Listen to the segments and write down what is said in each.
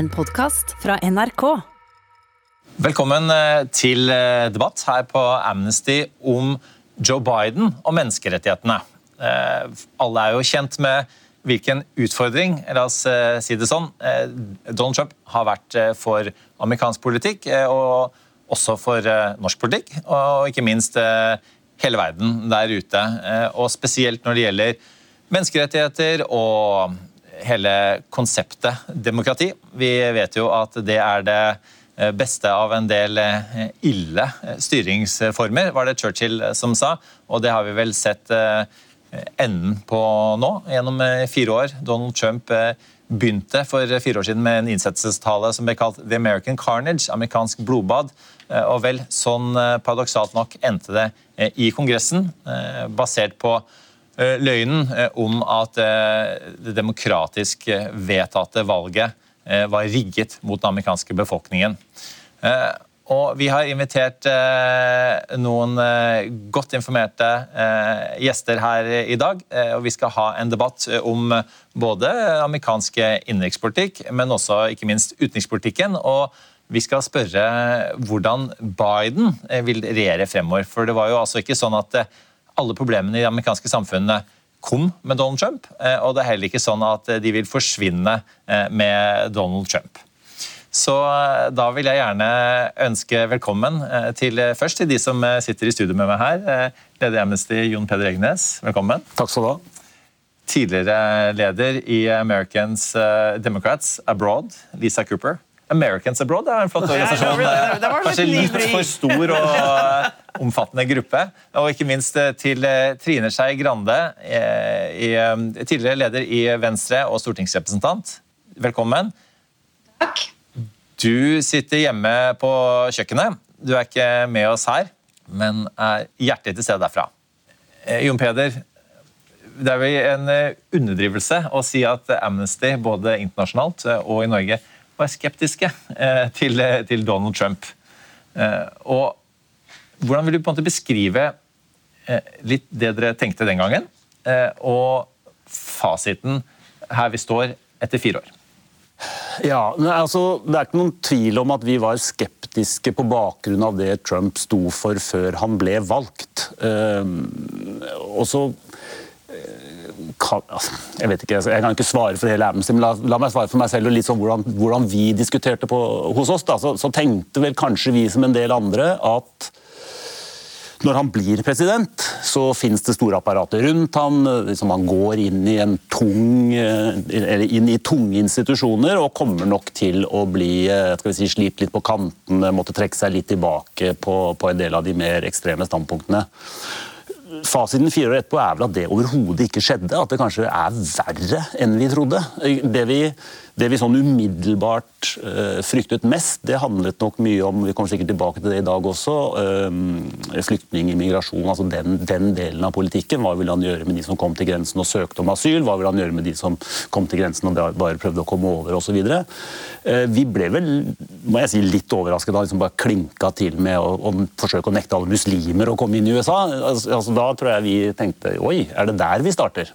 en podkast fra NRK. Velkommen eh, til eh, debatt her på Amnesty om Joe Biden og menneskerettighetene. Eh, alle er jo kjent med hvilken utfordring la oss si det sånn, Donald Trump har vært for amerikansk politikk, og også for norsk politikk, og ikke minst hele verden der ute. Og spesielt når det gjelder menneskerettigheter og hele konseptet demokrati. Vi vet jo at det er det eh, beste av en del eh, ille eh, styringsformer, var det Churchill som sa. Og det har vi vel sett enden på nå, gjennom fire år. Donald Trump begynte for fire år siden med en innsettelsestale som ble kalt The American Carnage, amerikansk blodbad. Og vel, sånn paradoksalt nok endte det i Kongressen, basert på løgnen eh, om at eh, det demokratisk vedtatte valget var rigget mot den amerikanske befolkningen. Og vi har invitert noen godt informerte gjester her i dag. Og vi skal ha en debatt om både amerikansk innenrikspolitikk, men også ikke minst utenrikspolitikken. Og vi skal spørre hvordan Biden vil regjere fremover. For det var jo altså ikke sånn at alle problemene i det amerikanske samfunnet kom med Donald Trump, eh, og det er heller ikke sånn at de vil forsvinne eh, med Donald Trump. Så eh, da vil jeg gjerne ønske velkommen til først til de som sitter i studio med meg her. Leder i Amnesty Jon Peder Egnes, velkommen. Takk skal du ha. Tidligere leder i Americans Democrats Abroad, Lisa Cooper. Americans Abroad er en flott organisasjon. Kanskje litt for stor og eh, omfattende gruppe. Og ikke minst eh, til eh, Trine Skei Grande, tidligere leder i Venstre og stortingsrepresentant. Velkommen. Takk. Du sitter hjemme på kjøkkenet. Du er ikke med oss her, men er hjertelig til stede derfra. Jon Peder, det er vel en underdrivelse å si at Amnesty både internasjonalt og i Norge var skeptiske eh, til, eh, til, Donald Trump. Eh, og hvordan vil du på en måte beskrive litt det dere tenkte den gangen, og fasiten her vi står etter fire år? Ja, altså, Det er ikke noen tvil om at vi var skeptiske på bakgrunn av det Trump sto for før han ble valgt. og så altså, jeg vet ikke, jeg kan ikke svare for hele Amnesty, men la, la, meg svare for meg selv og litt sånn hvordan, hvordan vi diskuterte på, hos oss. Da. Så, så, tenkte vel kanskje vi som en del andre at når han blir president, så finnes det store apparater rundt ham. Liksom han går inn i, en tung, eller inn i tunge institusjoner og kommer nok til å bli eh, skal vi si, slipt litt på kantene, måtte trekke seg litt tilbake på, på en del av de mer ekstreme standpunktene fasiten fire år etterpå er vel at det overhodet ikke skjedde. At det kanskje er verre enn vi trodde. Det vi det vi sånn umiddelbart uh, fryktet mest, det handlet nok mye om vi kommer sikkert tilbake til det i dag også, uh, flyktning, immigrasjon, altså den, den, delen av politikken. Hva ville han gjøre med de som kom til grensen og søkte om asyl? Hva ville han gjøre med de som kom til grensen og bare prøvde å komme over osv.? Uh, vi ble vel må jeg si, litt overrasket da liksom bare klinka til med å, forsøke å nekte alle muslimer å komme inn i USA. Altså, altså, da tror jeg vi tenkte oi, er det der vi starter?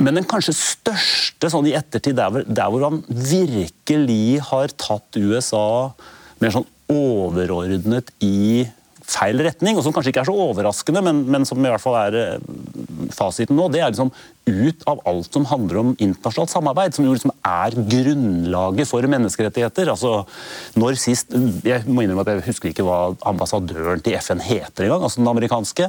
Men den kanskje største sånn i ettertid, der, der hvor han virkelig har tatt USA mer sånn overordnet i feil retning, og som kanskje ikke er så overraskende, men, men som i hvert fall er eh, fasiten nå, det er liksom ut av alt som handler om internasjonalt samarbeid, som jo liksom er grunnlaget for menneskerettigheter. Altså, når sist, Jeg må innrømme at jeg husker ikke hva ambassadøren til FN heter engang, altså den amerikanske.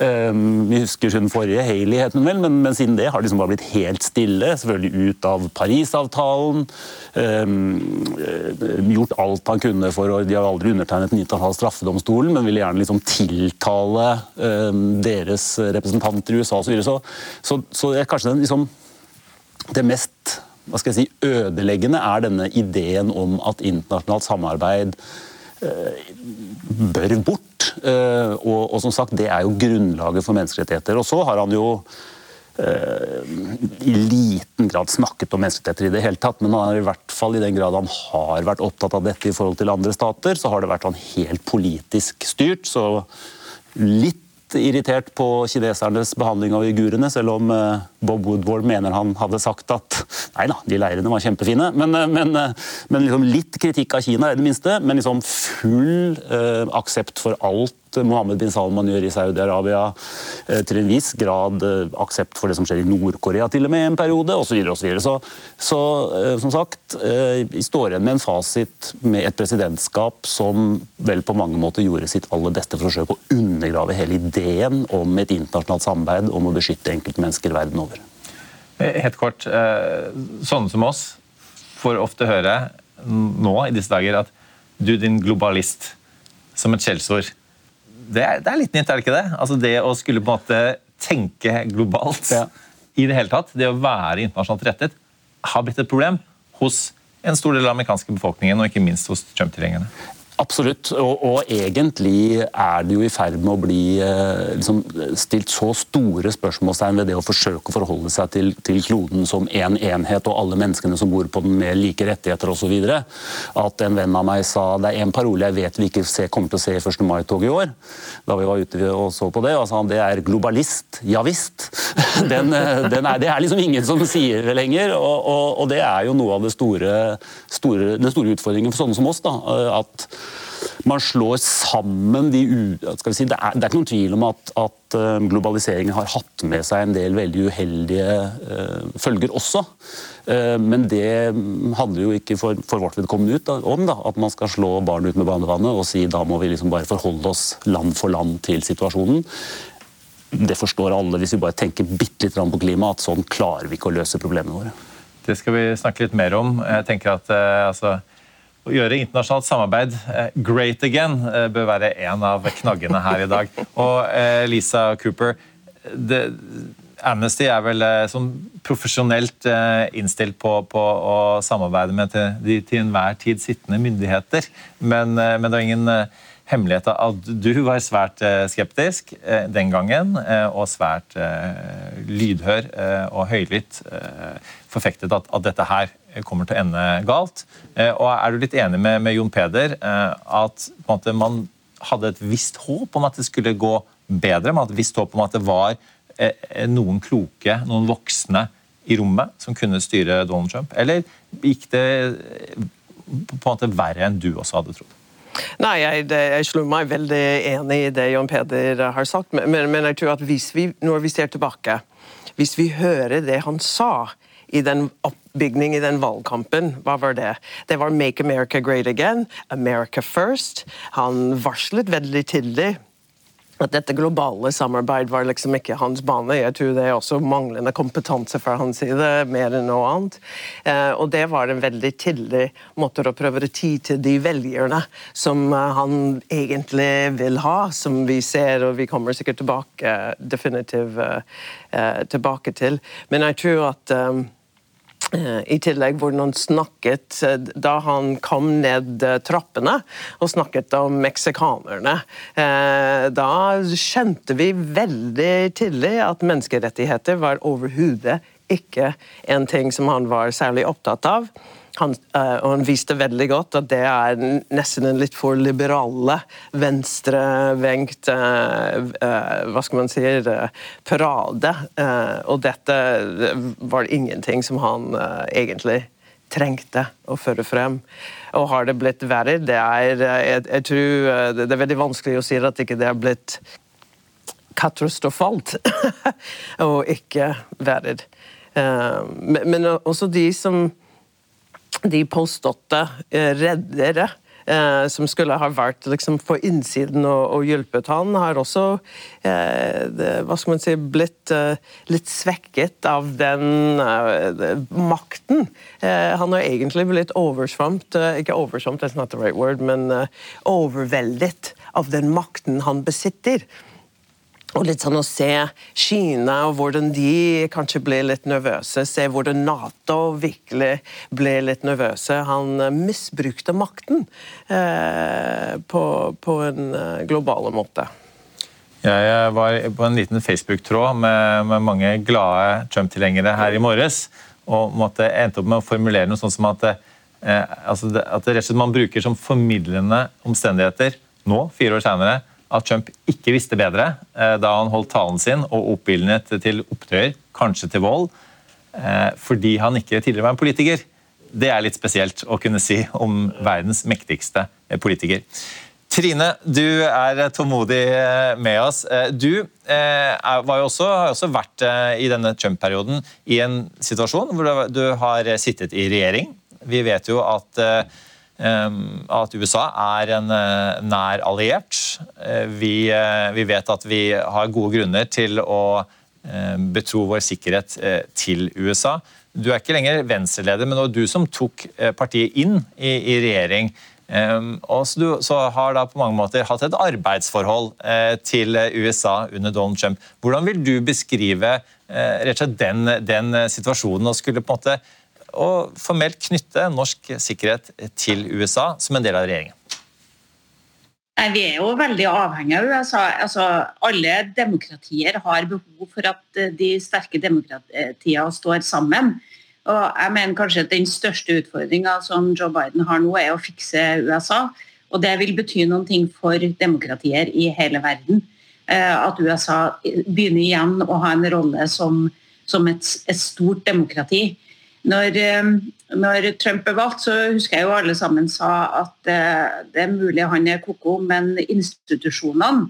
Um, vi husker hun forrige, Haley het hun vel, men, men, siden det har det liksom bare blitt helt stille. Selvfølgelig ut av Parisavtalen. Um, gjort alt han kunne for å De har aldri undertegnet den internasjonale straffedomstolen, men ville gjerne liksom tiltale um, deres representanter i USA osv. Så, så, så er kanskje den, liksom, det mest hva skal jeg si, ødeleggende er denne ideen om at internasjonalt samarbeid eh, bør bort. Eh, og, og, som sagt, det er jo grunnlaget for menneskerettigheter. Og så har han jo eh, i liten grad snakket om menneskerettigheter i det hele tatt, men han har i hvert fall i den grad han har vært opptatt av dette i forhold til andre stater, så har det vært sånn helt politisk styrt. så litt irritert på kinesernes behandling av uigurene, selv om eh, Bob Woodward mener han hadde sagt at nei da, de leirene var kjempefine. Men, eh, men, men liksom litt kritikk av Kina, i det minste. Men liksom full eh, aksept for alt Mohammed bin Salman gjør i Saudi-Arabia, eh, til en viss grad eh, aksept for det som skjer i Nord-Korea til og med en periode, osv. Så, så, så, så eh, som sagt, vi står igjen med en fasit med et presidentskap som vel på mange måter gjorde sitt aller beste for å forsøke å undergrave hele ideen om et internasjonalt samarbeid om å beskytte enkeltmennesker verden over. Helt kort, sånne som oss får ofte høre nå i disse dager at du, din globalist, som et skjellsord det er, det er, litt nytt, er det ikke det? Altså Det å skulle på en måte tenke globalt ja. i det hele tatt, det å være internasjonalt rettet, har blitt et problem hos en stor del av den amerikanske befolkningen, og ikke minst hos Trump-tilhengerne. Absolutt, og, og, egentlig er det jo i ferd med å bli eh, liksom, stilt så store spørsmålstegn ved det å forsøke å forholde seg til, til kloden som én en enhet og alle menneskene som bor på den med like rettigheter osv. At en venn av meg sa det er en parole jeg vet vi ikke ser, kommer til å se i 1. mai-toget i år. Da vi var ute og så på det, og sa han det er globalist. Ja visst. Den, eh, den er, det er liksom ingen som sier det lenger, og, og, og det er jo noe av det store, store, den store utfordringen for sånne som oss. da, at man slår sammen de vi si, det, er, det er ikke noen tvil om at, at eh, globaliseringen har hatt med seg en del veldig uheldige uh, følger også. Uh, men det handler jo ikke for, for vårt vedkommende ut da, om da, at man skal slå barn ut med banevannet og si da må vi liksom bare forholde oss land for land til situasjonen. Det forstår alle hvis vi bare tenker bitte litt på klimaet, at sånn klarer vi ikke å løse problemene våre. Det skal vi snakke litt mer om. Jeg tenker at uh, altså å gjøre internasjonalt samarbeid eh, great again eh, bør være en av knaggene her i dag. Og eh, Lisa Cooper, det, Amnesty er vel sånn profesjonelt innstilt på, på, å samarbeide med de til enhver tid sittende myndigheter, men, men det er ingen hemmelighet at du var svært skeptisk den gangen, og svært lydhør og høylytt forfektet at, at dette her kommer til å ende galt. Eh, og Er du litt enig med, med Jon Peder eh, at måte, man hadde et visst håp om at det skulle gå bedre? Man hadde et visst håp om at det var eh, noen kloke, noen voksne i rommet som kunne styre Donald Trump? Eller gikk det på en måte verre enn du også hadde trodd? Nei, jeg, jeg slår meg veldig enig i det Jon Peder har sagt. Men, men jeg tror at vi, når vi ser tilbake, hvis vi hører det han sa i den oppbygning i den valgkampen. Hva var det? Det var 'Make America Great Again', 'America First'. Han varslet veldig tidlig at dette globale samarbeid var liksom ikke hans bane. Jeg tror det er også manglende kompetanse fra hans side, mer enn noe annet. Eh, og det var en veldig tidlig måte å prøve å ti til de velgerne som eh, han egentlig vil ha, som vi ser, og vi kommer sikkert tilbake definitivt eh, tilbake til. Men jeg tror at I tillegg hvordan han snakket eh, da han kom ned eh, trappene og snakket om meksikanerne. Da skjønte vi veldig tidlig at menneskerettigheter var overhodet ikke en ting som han var særlig opptatt av. Han, uh, og han viste veldig godt at det er nesten en litt for liberale, venstrevengt uh, uh, Hva skal man si parade. og dette var ingenting som han egentlig trengte å føre frem. Og har det blitt verre? Det er, jeg, jeg tror, det er veldig vanskelig å si at ikke det har blitt katastrofalt, og ikke verre. men også de som de påståtte eh, reddere eh, som skulle ha vært liksom, på innsiden og, og, hjulpet han, har også eh, det, hva skal man si, blitt eh, litt svekket av den eh, makten. Eh, han har egentlig blitt oversvømt Ikke oversvømt, that's not the right word, men overveldet av den makten han besitter. Og litt sånn å se Kina og hvordan de kanskje ble litt nervøse. Se hvordan Nato virkelig ble litt nervøse. Han eh, misbrukte makten eh, på, på, en eh, global måte. Jeg var på en liten Facebook-tråd med, med, mange glade Trump-tilhengere her i morges. Og måtte, endte opp med å formulere noe sånt som at, eh, altså at man bruker som formidlende omstendigheter nå, fire år senere, at Trump ikke visste bedre eh, da han holdt talen sin og oppildnet til opptøyer, kanskje til vold, eh, fordi han ikke tidligere var en politiker. Det er litt spesielt å kunne si om verdens mektigste politiker. Trine, du er tålmodig med oss. Du var jo også, har også vært i denne Trump-perioden i en situasjon hvor du har sittet i regjering. Vi vet jo at at USA er en eh, nær alliert. Eh, vi, eh, vi, vet at vi har gode grunner til å betro vår sikkerhet til USA. Du er ikke lenger venstreleder, men det var du som tok partiet inn i, i regjering. Og så Du så har da på mange måter hatt et arbeidsforhold til USA under Donald Trump. Hvordan vil du beskrive rett og slett den, den situasjonen og skulle på en måte og formelt knytte norsk sikkerhet til USA som en del av regjeringen? Vi er jo veldig avhengig av USA. Altså, alle demokratier har behov for at eh, de sterke demokratiene står sammen. Og jeg mener kanskje at Den største utfordringa som Joe Biden har nå, er å fikse USA. Og Det vil bety noen ting for demokratier i hele verden. Eh, at USA begynner igjen å ha en rolle som, som et, et stort demokrati. Når, eh, når, Trump er valgt, så husker jeg jo alle sammen sa at eh, det er mulig han er ko-ko, men institusjonene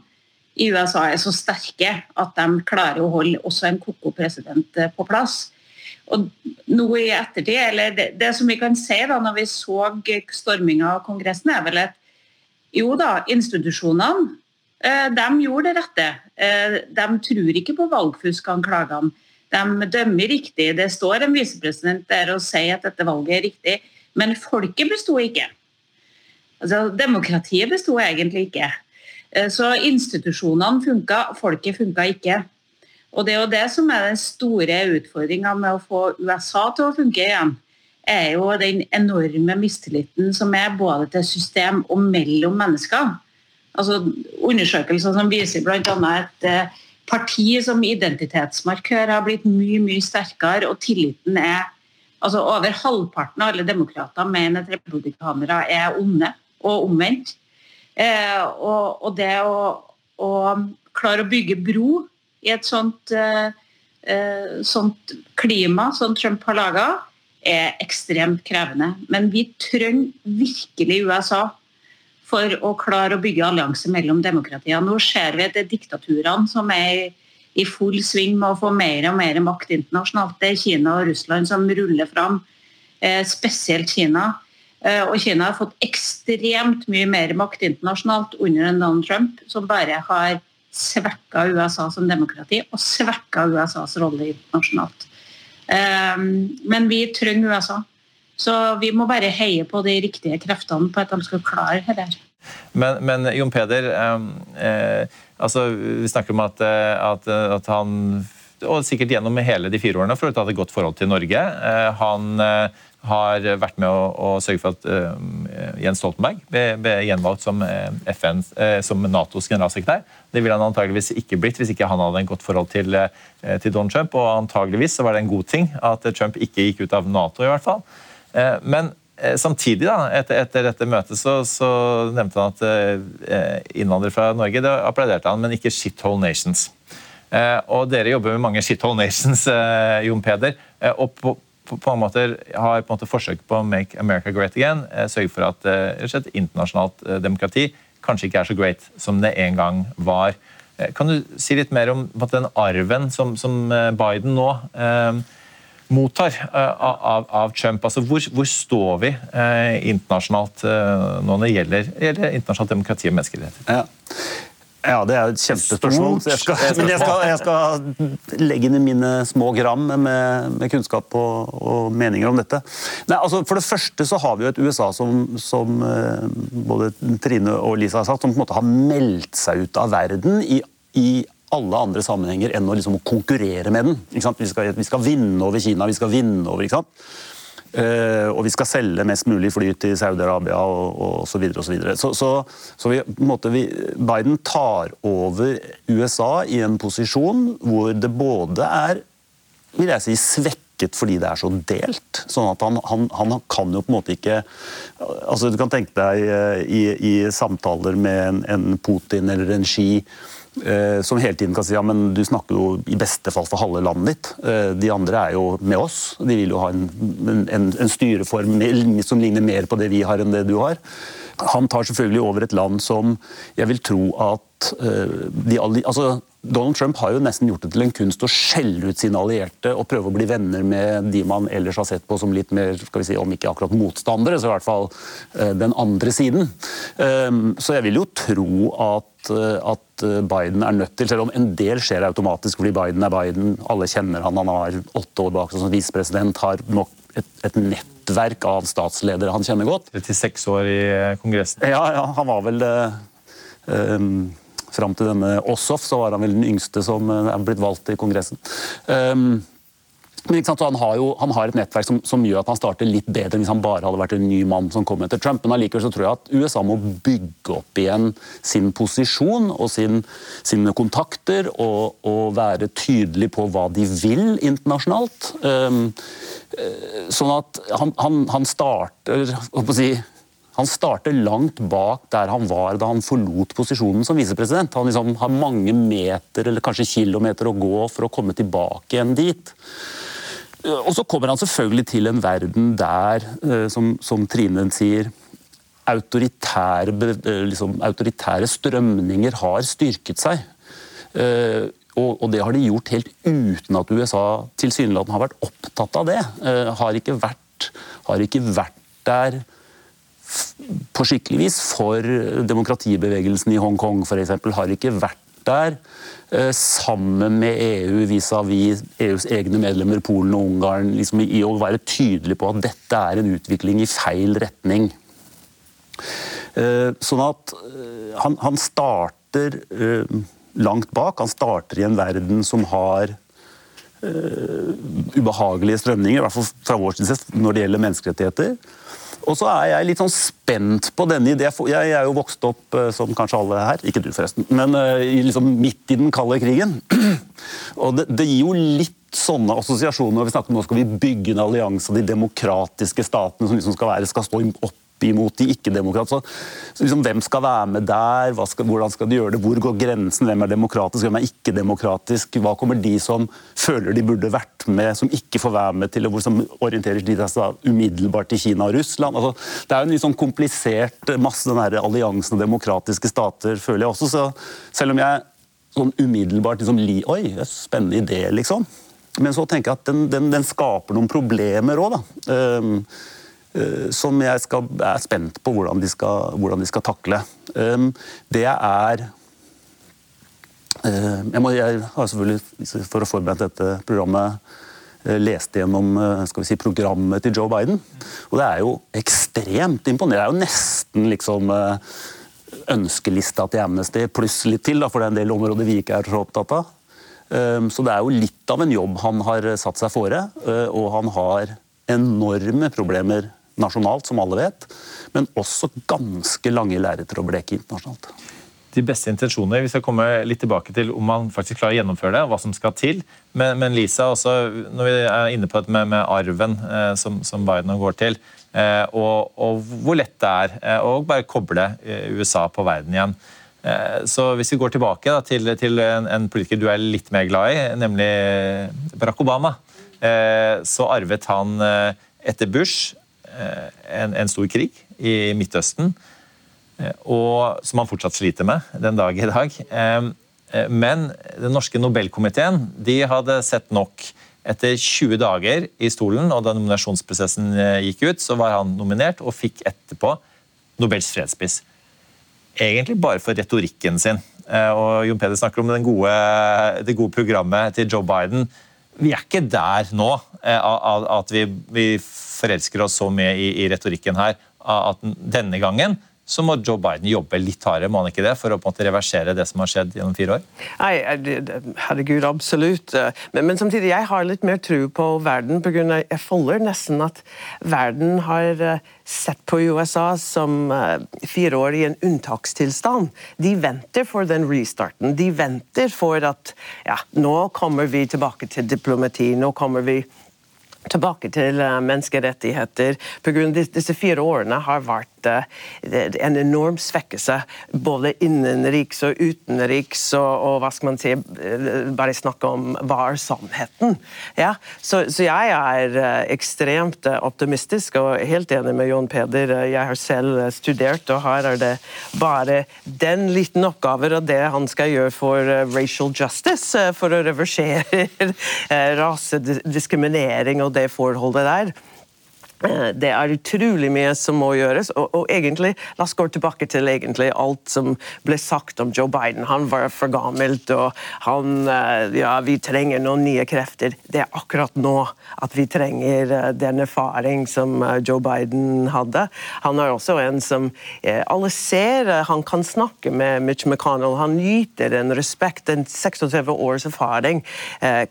i USA er så sterke at de klarer å holde også en ko-ko president eh, på plass. Og noe i ettertid, eller det, det, som vi kan si da når vi så storminga av Kongressen, er vel at jo da, institusjonene de gjorde det rette. De tror ikke på valgfuskanklagene. De dømmer riktig. Det står en visepresident der og sier at dette valget er riktig, men folket besto ikke. Altså, demokratiet besto egentlig ikke. Eh, så institusjonene funka, folket funka ikke. Og Det er jo det som er den store utfordringa med å få USA til å funke igjen. er jo den enorme mistilliten som er både til system og mellom mennesker. Altså Undersøkelser som viser bl.a. at eh, parti som identitetsmarkør har blitt mye mye sterkere, og tilliten er altså Over halvparten av alle demokrater mener at republikanere er onde, og omvendt. Eh, og, og, det å, å, klare å bygge bro i et sånt, eh, eh sånt klima som Trump har laga, er ekstremt krevende. Men vi trenger virkelig USA for å klare å bygge allianse mellom demokratier. Nå ser vi at det er diktaturene som er i full sving med å få mer og mer makt internasjonalt. Det er Kina og Russland som ruller fram, eh, spesielt Kina. Eh, og Kina har fått ekstremt mye mer makt internasjonalt under Donald Trump, som bare har svekka USA som demokrati og svekka USAs rolle internasjonalt. Eh, men vi trenger USA. Så vi må bare heie på de riktige kreftene på at de skal klare dette. Men, men Jon Peder, eh, altså, vi snakker om at, eh, at, at, han og sikkert gjennom hele de fire årene for å ta et godt forhold til Norge. Eh, han eh, har vært med å, å sørge for at uh, Jens Stoltenberg ble, ble gjenvalgt som, FN, uh, som Natos generalsekretær. Det ville han antageligvis ikke blitt hvis ikke han hadde en godt forhold til, uh, til Donald Trump. Og antageligvis så var det en god ting at Trump ikke gikk ut av Nato, i hvert fall. Eh, men eh, samtidig, da, etter, etter dette møtet, så, så, nevnte han at eh, innvandrere fra Norge det applauderte han, men ikke shithole nations. Og dere jobber med mange shithole nations, Jon Peder. og på, på, på en måte har på en måte forsøk på å make America great again sørge for at et internasjonalt demokrati kanskje ikke er så great som det en gang var. Kan du si litt mer om den arven som, som Biden nå mottar uh, av, av, Trump. Altså, hvor, hvor står vi uh, internasjonalt uh, nå når det gjelder, gjelder internasjonalt demokrati og menneskerettigheter? Ja. Ja, det er et kjempespørsmål. Jeg skal, men jeg skal, jeg skal, legge inn i mine små gram med, med kunnskap og, og, meninger om dette. Nei, altså For det første så har vi jo et USA som, som både Trine og Lisa har sagt, som på en måte har meldt seg ut av verden i, i alle andre sammenhenger enn å liksom konkurrere med den. Vi skal, vi, skal, vinne over Kina, vi skal vinne over ikke sant? Uh, og vi skal selge mest mulig fly til Saudi-Arabia og, og så videre. Og så. Så, så, så vi, måte, vi, Biden tar over USA i en posisjon hvor det både er vil jeg si, svekket fordi det er så delt. sånn at han, han, han kan jo på en måte ikke altså Du kan tenke deg eh, i, i samtaler med en, en Putin eller en Xi som hele tiden kan si ja, men du snakker jo i beste fall for halve landet ditt. Eh, de andre er jo med oss. De vil jo ha en, en, en styreform som ligner mer på det vi har enn det du har. Han tar selvfølgelig over et land som jeg vil tro at uh, de, altså, Donald Trump har jo nesten gjort det til en kunst å skjelle ut sine allierte og prøve å bli venner med de man ellers har sett på som litt mer, skal vi si, om ikke akkurat motstandere, så i hvert fall uh, den andre siden. Um, så jeg vil jo tro at, uh, at Biden er nødt til, selv om en del skjer automatisk fordi Biden er Biden, alle kjenner han, han har åtte år bak seg som visepresident, har nok et, et nettverk av statsledere han kjenner godt. 36 år i Kongressen. Ja, ja han var vel um, Fram til denne Ossoff så var han vel den yngste som eh, er blitt valgt i Kongressen. Um, men han har, jo, han har et nettverk som, som, gjør at han starter litt bedre enn hvis han bare hadde vært en ny mann som kom etter Trump. Men allikevel så tror jeg at USA må bygge opp igjen sin posisjon og sin, sine kontakter og, og, være tydelig på hva de vil internasjonalt. Um, sånn at han, han, han starter si, han starter langt bak der han var da han forlot posisjonen som visepresident. Han liksom har mange meter eller kanskje kilometer å gå for å komme tilbake igjen dit. Og så kommer han selvfølgelig til en verden der, eh, som, som Trine sier, autoritære, eh, liksom, autoritære, strømninger har styrket seg. Eh, og, det har de gjort helt uten at USA tilsynelatende har vært opptatt av det. Har ikke vært, har ikke vært der på skikkelig vis for demokratibevegelsen i Hongkong f.eks. har ikke vært der eh, sammen med EU vis-à-vis EUs egne medlemmer, Polen og Ungarn, liksom i å være tydelig på at dette er en utvikling i feil retning. Eh, sånn at eh, han, han starter langt bak. Han starter i en verden som har ubehagelige strømninger, i hvert fall fra vår side når det gjelder menneskerettigheter. Og så er jeg litt sånn spent på denne ideen. Jeg er jo vokst opp eh, som kanskje alle her, ikke du forresten, men eh, liksom midt i den kalde krigen. Og det, det, gir jo litt sånne assosiasjoner når vi snakker om nå skal vi bygge en allianse av de demokratiske statene som liksom skal, være, skal stå opp imot de ikke-demokrater. Liksom, hvem skal være med der? Skal, hvordan skal de gjøre det? Hvor går grensen? Hvem er demokratisk, hvem er ikke-demokratisk? Hva kommer de som føler de burde vært med, som ikke får være med til? og hvor som orienterer de seg umiddelbart til Kina og Russland? Altså, det er jo en litt sånn komplisert masse den der alliansen av demokratiske stater, føler jeg også. Så selv om jeg sånn umiddelbart liksom, Oi, spennende idé, liksom. Men så tenker jeg at den, den, den skaper noen problemer òg, da. Um, som jeg skal, er spent på hvordan de skal, hvordan de skal takle. Det er eh, jeg, må, jeg, har selvfølgelig, for å forberede dette programmet, eh, lest gjennom si, programmet til Joe Biden. Og det er jo ekstremt imponerende. Det er jo nesten liksom ønskelista til Amnesty pluss litt til, da, for det er en del områder vi ikke er så opptatt av. Så det er jo litt av en jobb han har satt seg fore, og han har enorme problemer nasjonalt, som alle vet, men også ganske lange lerreter å bleke internasjonalt. De beste intensjoner. Vi skal komme litt tilbake til om man faktisk klarer å gjennomføre det, og hva som skal til. Men, men Lisa, også, når vi er inne på det med, med arven eh, som, som, Biden går til, eh, og, og, hvor lett det er eh, å bare koble eh, USA på verden igjen. Eh, så Hvis vi går tilbake da, til, til en, en, politiker du er litt mer glad i, nemlig Barack Obama, eh, så arvet han etter Bush en, en, stor krig i Midtøsten, eh, og, som han fortsatt sliter med den dag i dag. Eh, men den norske Nobelkomiteen de hadde sett nok. Etter 20 dager i stolen og da nominasjonsprosessen gikk ut, så var han nominert og fikk etterpå Nobels fredspris. Egentlig bare for retorikken sin. Og Jon Peder snakker om gode, det gode programmet til Joe Biden vi er ikke der nå eh, at vi, forelsker oss så mye i, retorikken her at denne gangen så må Joe Biden jobbe litt hardere må han ikke det, for å på en måte reversere det som har skjedd gjennom fire år? Nei, herregud, absolutt. Men, men samtidig, jeg har litt mer tro på verden. På grunn av, jeg føler nesten at verden har eh, sett på USA som uh, fire år i en unntakstilstand. De venter for den restarten. De venter for at ja, nå kommer vi tilbake til diplomati. Nå kommer vi tilbake til eh, menneskerettigheter. På grunn av disse fire årene har vært eh, en enorm svekkelse, både innenriks og utenriks, og, og, hva skal man si eh, Bare snakke om hva er sannheten? Ja, så, så, jeg er ekstremt optimistisk og helt enig med Jon Peder. Jeg har selv studert, og her er det bare den liten oppgaven og det han skal gjøre for racial justice, for å reversere rasediskriminering og det forholdet der. Eh, det er utrolig mye som må gjøres. Og, og, egentlig, La oss gå tilbake til egentlig alt som ble sagt om Joe Biden. Han var for gammelt, og han eh, Ja, vi trenger noen nye krefter. Det er akkurat nå at vi trenger eh, den erfaring som Joe Biden hadde. Han er også en som alle ser. Han kan snakke med Mitch McConnell. Han nyter en respekt. En 36 års erfaring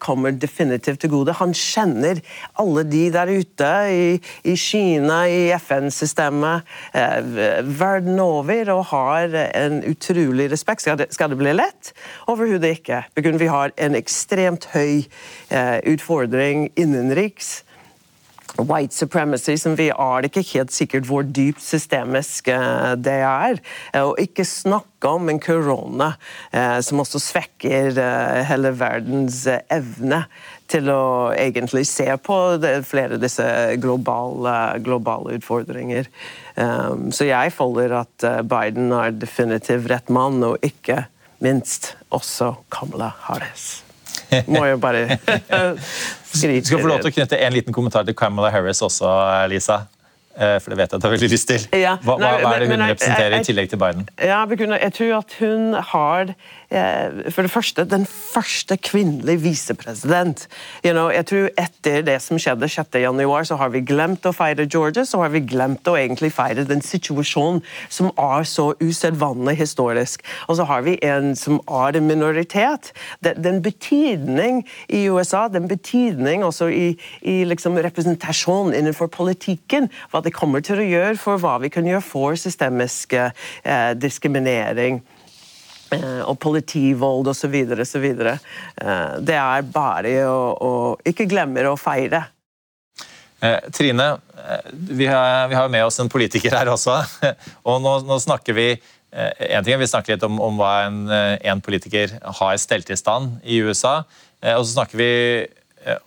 kommer definitivt til gode. Han kjenner alle de der ute. i i Kina, i FN-systemet, eh, verden over, og har en utrolig respekt. Skal det, skal det bli lett? Overhodet ikke. Vi har en ekstremt høy eh, utfordring innenriks white supremacy, som vi er ikke helt sikkert hvor dypt systemisk eh, det er. Og ikke snakke om en korona som også svekker hele verdens evne til å egentlig se på det, flere av disse globale, globale utfordringer. Um, så jeg folder at uh, Biden er definitivt rett mann, og ikke minst også Kamala Harris. Må jo bare skrike. Du skal få lov til å knytte en liten kommentar til Kamala Harris også, Lisa. Eh, for det vet jeg at du har veldig lyst til. Hva, hva, er det hun representerer i tillegg til Biden? Ja, jeg tror at hun har Eh, for det første, den første kvinnelige visepresident. You know, jeg tror Etter det som skjedde 6.1, så har vi glemt å feire Georgia, så har vi glemt å egentlig feire den situasjonen som er så usedvanlig historisk. Og så har vi en som er en minoritet. Den betydning i USA, den betydning også i, i liksom representasjon innenfor politikken, hva det kommer til å gjøre for hva vi kan gjøre for systemisk eh, diskriminering. Eh, og politivold osv. osv. Eh, det er bare å, å ikke glemme å feire. Eh, Trine, vi har, med oss en politiker her også. og nå, nå snakker vi en ting, vi snakker litt om, om hva en, en, politiker har stelt i stand i USA. Og så snakker vi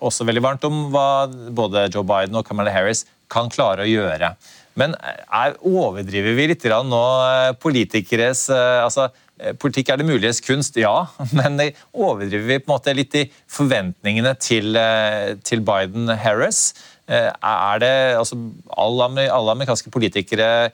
også veldig varmt om hva både Joe Biden og Kamala Harris kan klare å gjøre. Men er, overdriver vi litt nå politikeres altså, Eh, politikk er det muliges kunst, ja. Men overdriver vi på en måte litt i forventningene til, eh, til Biden-Harris? Eh, er det, altså, alle, alle amerikanske politikere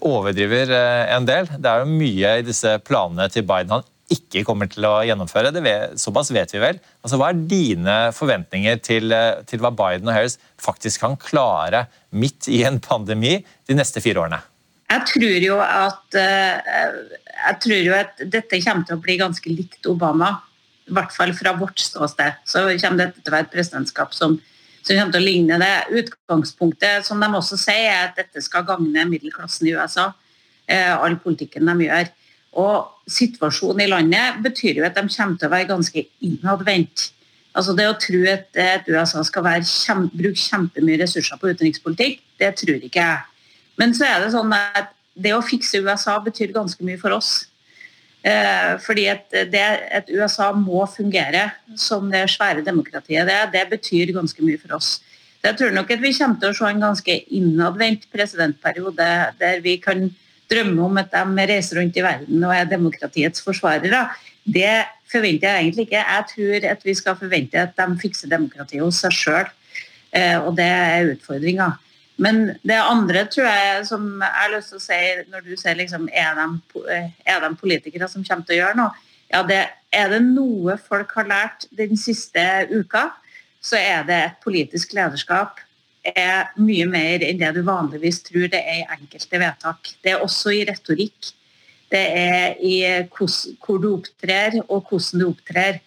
overdriver en del. Det er jo mye i disse planene til Biden han ikke kommer til å gjennomføre. Vet, såpass vet vi vel. Altså, hva er dine forventninger til, til hva Biden og Harris faktisk kan klare midt i en pandemi de neste fire årene? Jeg tror jo at, eh, jeg tror jo at dette kommer til å bli ganske likt Obama. I hvert fall fra vårt ståsted. Så kommer dette til å være et presidentskap som, som kommer til å ligne det. Utgangspunktet som de også sier, er at dette skal gagne middelklassen i USA. Eh, all politikken de gjør. Og situasjonen i landet betyr jo at de kommer til å være ganske innadvendt. Altså det å tro at, at USA skal kjem, bruke kjempemye ressurser på utenrikspolitikk, det tror ikke jeg. Men så er det sånn at det å fikse USA betyr ganske mye for oss. Eh, fordi at, det, at USA må fungere som det svære demokratiet det det betyr ganske mye for oss. Så jeg tror nok at vi kommer til å se en ganske innadvendt presidentperiode der vi kan drømme om at de reiser rundt i verden og er demokratiets forsvarere. Det forventer jeg egentlig ikke. Jeg tror at vi skal forvente at de fikser demokratiet hos seg sjøl. Eh, og det er utfordringa. Men det andre tror jeg som jeg har lyst til å si når du sier liksom, er, de, er de politikere som kommer til å gjøre noe? Ja, det, Er det noe folk har lært den siste uka, så er det et politisk lederskap er mye mer enn det du vanligvis tror det er i enkelte vedtak. Det er også i retorikk. Det er i hvor du opptrer, og hvordan du opptrer.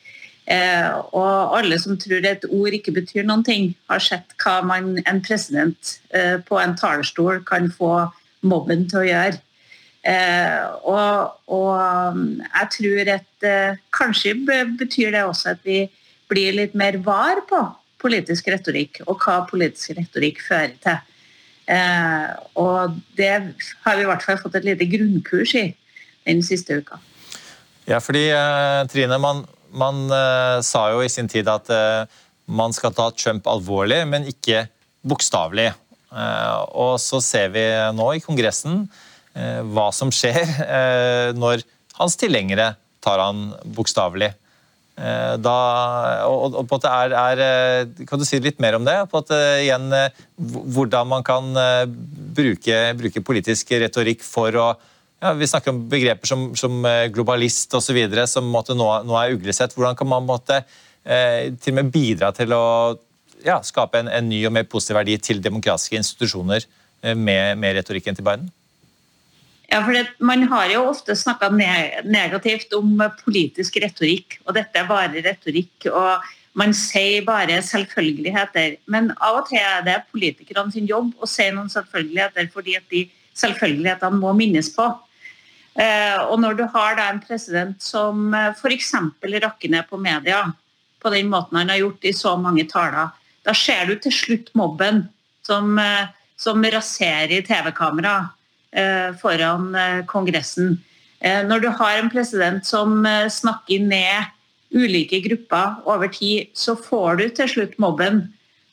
Eh, og alle som tror et ord ikke betyr noen ting, har sett hva man, en president eh, på en talerstol kan få mobben til å gjøre. Eh, og, og, jeg tror at kanskje betyr det også at vi blir litt mer var på politisk retorikk, og hva politisk retorikk fører til. Eh, og det har vi i hvert fall fått et lite grunnkurs i den siste uka. Ja, fordi eh, Trine, man, man eh, sa jo i sin tid at eh, man skal ta Trump alvorlig, men ikke bokstavelig. Eh, og så ser vi nå i Kongressen eh, hva som skjer når hans tilhengere tar han bokstavelig. Eh, da, og, og, på at er, er, eh, Kan du si litt mer om det? På at, eh, igjen, hvordan man kan bruke, bruke politisk retorikk for å ja, Vi snakker om begreper som, som globalist osv. som måtte, nå, nå, er uglesett. Hvordan kan man måtte, eh, til og med bidra til å ja, skape en, en, ny og mer positiv verdi til demokratiske institusjoner med, med retorikken til Biden? Ja, for det, Man har jo ofte snakka negativt om politisk retorikk, og dette er bare retorikk. og Man sier bare selvfølgeligheter. Men av og til er det politikerne sin jobb å si noen selvfølgeligheter, fordi at de selvfølgelighetene må minnes på. Eh, og når du har da en president som eh, f.eks. rakker ned på media på den måten han har gjort i så mange taler, da ser du til slutt mobben som, eh, som raserer TV-kamera Eh, foran eh, Kongressen. Eh, når du har en president som snakker ned ulike grupper over tid, så får du til slutt mobben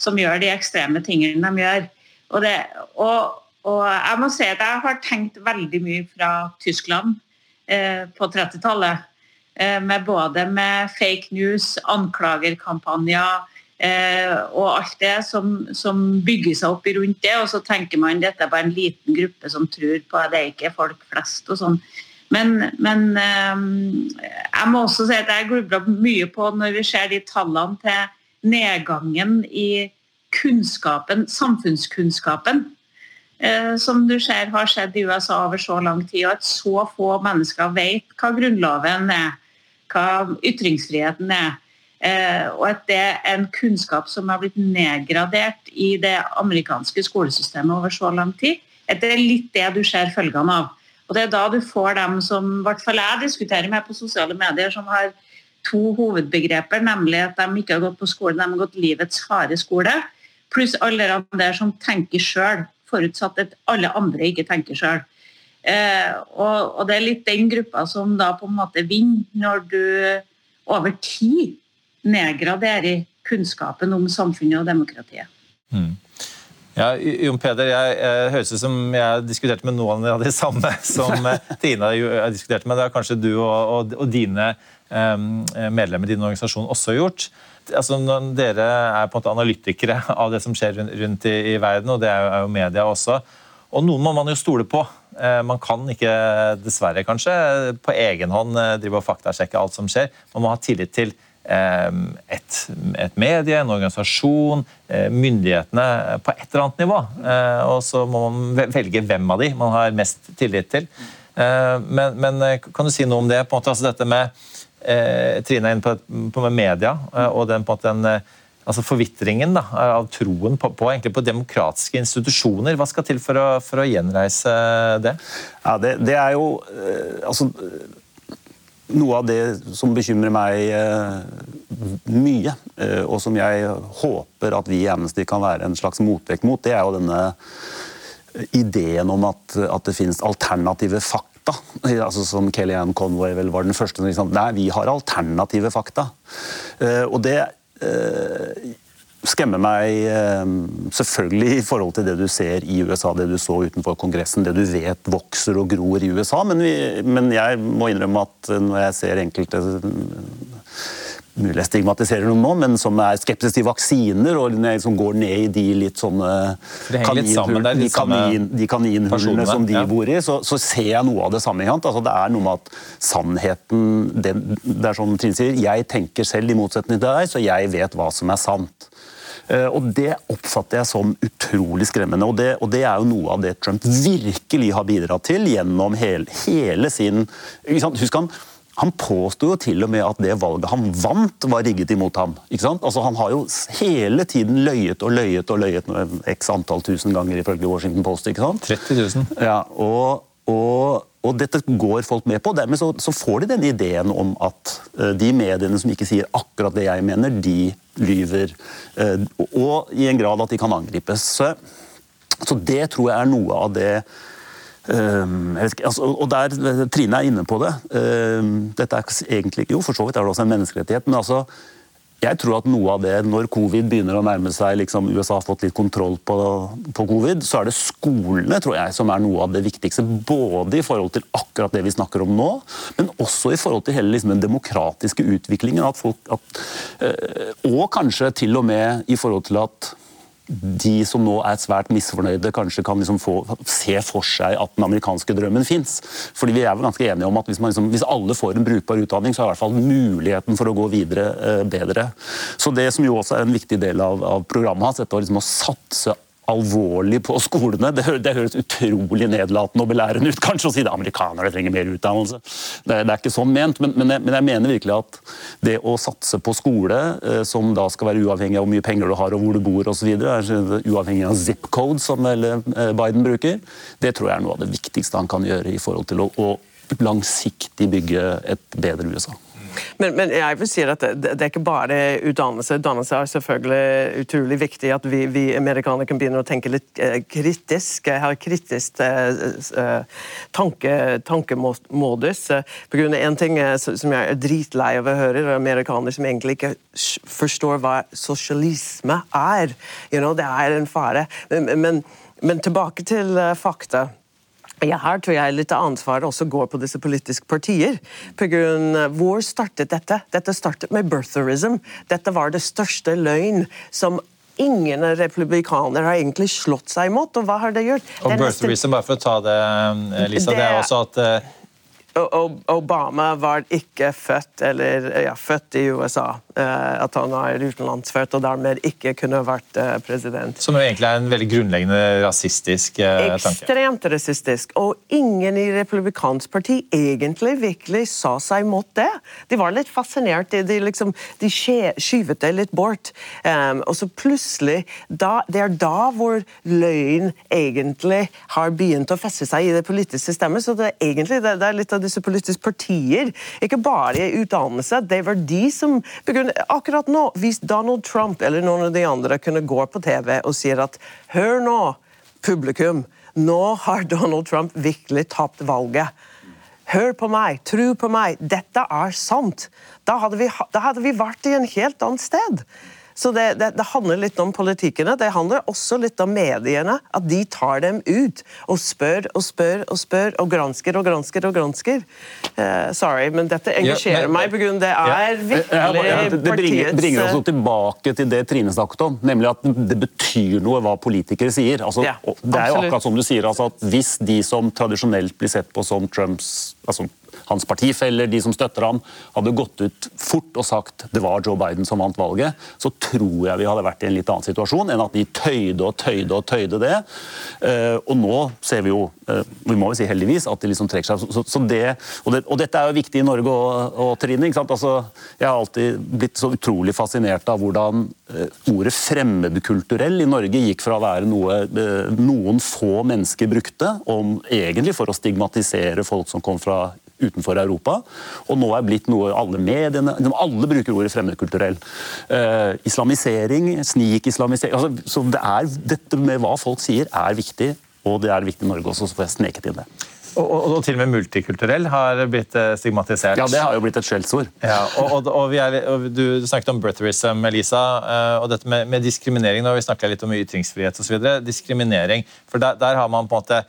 som gjør de ekstreme tingene de gjør. Og, det, og, og jeg må si at jeg har tenkt veldig mye fra Tyskland eh, på 30-tallet. Eh, både med fake news, anklagerkampanjer, Eh, og alt det som, som, bygger seg opp rundt det. Og så tenker man dette er bare en liten gruppe som tror på det, er ikke folk flest og sånn. Men, men eh, jeg må også si at jeg grubler mye på når vi ser de tallene til nedgangen i kunnskapen, samfunnskunnskapen. Eh, som du ser har skjedd i USA over så lang tid, og at så få mennesker vet hva Grunnloven er, hva ytringsfriheten er Eh, og at det er en kunnskap som har blitt nedgradert i det amerikanske skolesystemet over så lang tid. At det er litt det du ser følgene av. Og Det er da du får dem som i hvert fall jeg diskuterer med på sosiale medier, som har to hovedbegreper, nemlig at de ikke har gått på skole, de har gått livets harde skole, pluss alle de der som tenker sjøl, forutsatt at alle andre ikke tenker sjøl. Eh, og, og, det er litt den gruppa som da på en måte vinner når du over tid nedgraderer kunnskapen om samfunnet og demokratiet. Mm. Ja, Jon Peder, jeg, jeg høres ut som jeg diskuterte med noen av de samme som eh, Tina diskuterte med. Det har kanskje du og, og, og dine um, medlemmer i din organisasjon også gjort. Altså, dere er på en måte analytikere av det som skjer rundt, i, i, verden, og det er jo, er jo media også. Og noen må man jo stole på. Eh, man kan ikke, dessverre kanskje, på egen hånd drive og faktasjekke alt som skjer. Man må ha tillit til et, et medie, en organisasjon, eh, myndighetene på et eller annet nivå. Eh, og så må man velge hvem av de man har mest tillit til. Eh, men, men kan du si noe om det? på en måte, altså dette med Trine er inne på, på media og den, på en måte, den, altså forvitringen av troen på, på, på, demokratiske institusjoner. Hva skal til for å, for å gjenreise det? Ja, det, det er jo altså noe av det som bekymrer meg eh, mye, eh, og som jeg håper at vi i Amnesty kan være en slags motvekt mot, det er jo denne ideen om at, at det finnes alternative fakta. Altså som Kellyanne Conway vel var den første som liksom, Nei, vi har alternative fakta. Eh, og det skremmer meg eh, selvfølgelig i forhold til det du ser i USA, det du så utenfor Kongressen, det du vet vokser og gror i USA. Men, vi, men jeg må innrømme at når jeg ser enkelte mulig jeg stigmatiserer noen nå, men som er skeptiske til vaksiner, og som går ned i de litt sånne kaninhullene kanin, de kaninhullene som de ja. bor i, så, så, ser jeg noe av det samme. Altså, det er noe med at sannheten det, det er som Trine sier, Jeg tenker selv i motsetning til deg, så jeg vet hva som er sant. Eh, og Det oppfatter jeg som utrolig skremmende. Og det, og det, er jo noe av det Trump virkelig har bidratt til gjennom hele, hele sin Husk han, han påsto jo til og med at det valget han vant, var rigget imot ham. Altså, han har jo hele tiden løyet og løyet og løyet x antall tusen ganger, ifølge Washington Post. ikke sant? 30 000. Ja, og, og og dette går folk med på. Dermed så, så får de den ideen om at uh, de mediene som ikke sier akkurat det jeg mener, de lyver. Uh, og i en grad at de kan angripes. Så, så det tror jeg er noe av det Uh, ikke, altså, og der, Trine er inne på det. Um, dette er egentlig Jo, for så vidt er det også en menneskerettighet. Men altså, jeg tror at noe av det, når covid begynner å nærme seg liksom USA har fått litt kontroll på, på, covid, så er det skolene tror jeg, som er noe av det viktigste. Både i forhold til akkurat det vi snakker om nå, men også i forhold til hele liksom, den demokratiske utviklingen. At folk, at, øh, og kanskje til og med i forhold til at de som nå er svært misfornøyde, kanskje kan liksom få, se for seg at den amerikanske drømmen fins. Fordi vi er vel ganske enige om at hvis, liksom, hvis, alle får en brukbar utdanning, så er i hvert fall muligheten for å gå videre eh, bedre. Så Det som jo også er en viktig del av, av programmet hans, er liksom å satse alvorlig på skolene. Det, det høres utrolig nedlatende og belærende ut kanskje å si at amerikanere trenger mer utdannelse. Det, det er ikke sånn ment, men, men, jeg, men, jeg, mener virkelig at det å satse på skole, eh, som da skal være uavhengig av hvor mye penger du har og hvor du bor osv., uavhengig av zip code, som eh, Biden bruker, det tror jeg er noe av det viktigste han kan gjøre i forhold til å, å langsiktig bygge et bedre USA. Men, men, jeg vil si at det, det, er ikke bare utdannelse. Utdannelse er selvfølgelig utrolig viktig. At vi, vi amerikanere kan begynne å tenke litt eh, kritisk. Ha kritisk eh, eh, tanke, tankemodus. På grunn av en ting som jeg er dritlei av å høre, er amerikanere som egentlig ikke forstår hva sosialisme er. You know, det er en fare. Men, men, men tilbake til fakta. Ja, her tror jeg litt av ansvaret også går på disse politiske partier. På grunn, hvor startet dette? Dette startet med birtherism. Dette var det største løgn som ingen republikanere har egentlig slått seg imot. Og hva har det gjort? Og birtherism, bare for å ta det, Lisa, det, det er også at eh, Obama var ikke født, eller, ja, født i USA. Eh, at han er utenlandsfødt og dermed ikke kunne vært eh, president. Som jo egentlig er en veldig grunnleggende rasistisk eh, tanke. Ekstremt rasistisk. Og ingen i republikansk parti egentlig virkelig sa seg mot det. De var litt fascinert. De, liksom, de skyvet det litt bort. Um, og så plutselig da, Det er da hvor løgn egentlig har begynt å feste seg i det politiske systemet. Så det er egentlig det, det er litt av disse politiske partier, ikke bare i utdannelse. Det var de som Akkurat nå, hvis Donald Trump eller noen av de andre kunne gå på TV og si at hør nå, publikum, nå har Donald Trump virkelig tapt valget. Hør på meg, tro på meg, dette er sant. Da hadde vi, da hadde vi vært i en helt annet sted. Så det, det, det, handler litt om politikkene. Det handler også litt om mediene. At de tar dem ut og spør og spør og spør og gransker og gransker og gransker. Uh, sorry, men dette engasjerer ja, men, meg av det er ja. virkelig ja, det, det bringer, bringer oss tilbake til det Trine snakket om, nemlig at det betyr noe hva politikere sier. Altså, det er jo akkurat som du sier, altså, at Hvis de som tradisjonelt blir sett på som Trumps altså, hans partifeller, de som støtter ham, hadde gått ut fort og sagt det var Joe Biden som vant valget, så tror jeg vi hadde vært i en litt annen situasjon enn at de tøyde og tøyde og tøyde det. Eh, og nå ser vi jo, eh, vi må jo si heldigvis, at de liksom trekker seg. Så, det, og, det, og, dette er jo viktig i Norge og, og Trine. ikke sant? Altså, jeg har alltid blitt så utrolig fascinert av hvordan eh, ordet fremmedkulturell i Norge gikk fra å være noe noen få mennesker brukte, om egentlig for å stigmatisere folk som kom fra utenfor Europa. Og nå er blitt noe alle mediene Alle bruker ordet fremmedkulturell. Uh, islamisering, snikislamisering altså, Så det er, dette med hva folk sier, er viktig. Og det er viktig i Norge også, så får jeg sneket inn det. Og, og, og, til og med multikulturell har blitt eh, stigmatisert. Ja, det har jo blitt et skjellsord. Ja, og, er, du, snakket om brotherism, Elisa, eh, og dette med, med diskriminering. Nå vi snakka litt om ytringsfrihet osv. Diskriminering. For der, der, har man på en måte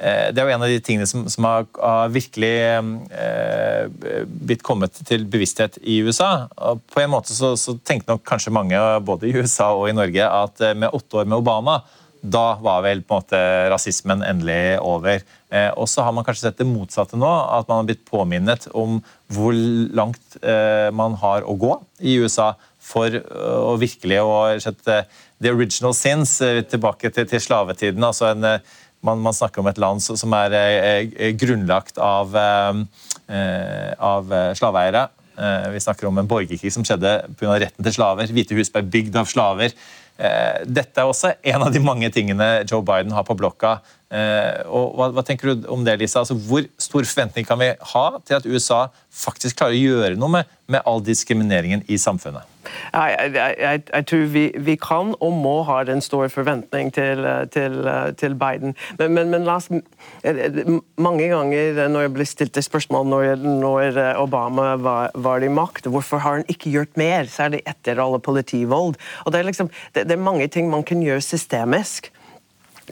det er jo en av de tingene som, som har, har, virkelig eh, blitt kommet til bevissthet i USA. Og på en måte så, så tenkte nok kanskje mange, både i USA og i Norge, at eh, med åtte år med Obama da var vel på en måte rasismen endelig over. Eh, og så har man kanskje sett det motsatte nå, at man har blitt påminnet om hvor langt eh, man har å gå i USA for å virkelig å the original sins tilbake til, til slavetiden. altså en man, man, snakker om et land som er, er grunnlagt av, eh, av slaveeiere. Eh, vi snakker om en borgerkrig som skjedde pga. retten til slaver. Hvite hus ble bygd av slaver. Dette er også en av de mange tingene Joe Biden har på blokka. Og hva, hva tenker du om det, Lisa? Altså, hvor stor forventning kan vi ha til at USA faktisk klarer å gjøre noe med, med all diskrimineringen i samfunnet? Jeg, jeg, jeg, tror vi, vi, kan og må ha en stor forventning til, til, til Biden. Men, men, men oss, mange ganger når jeg blir stilt det spørsmål når, når Obama var, var, i makt, hvorfor har han ikke gjort mer, særlig etter alle politivold? Og det, er liksom, det, det er mange ting man kan gjøre systemisk.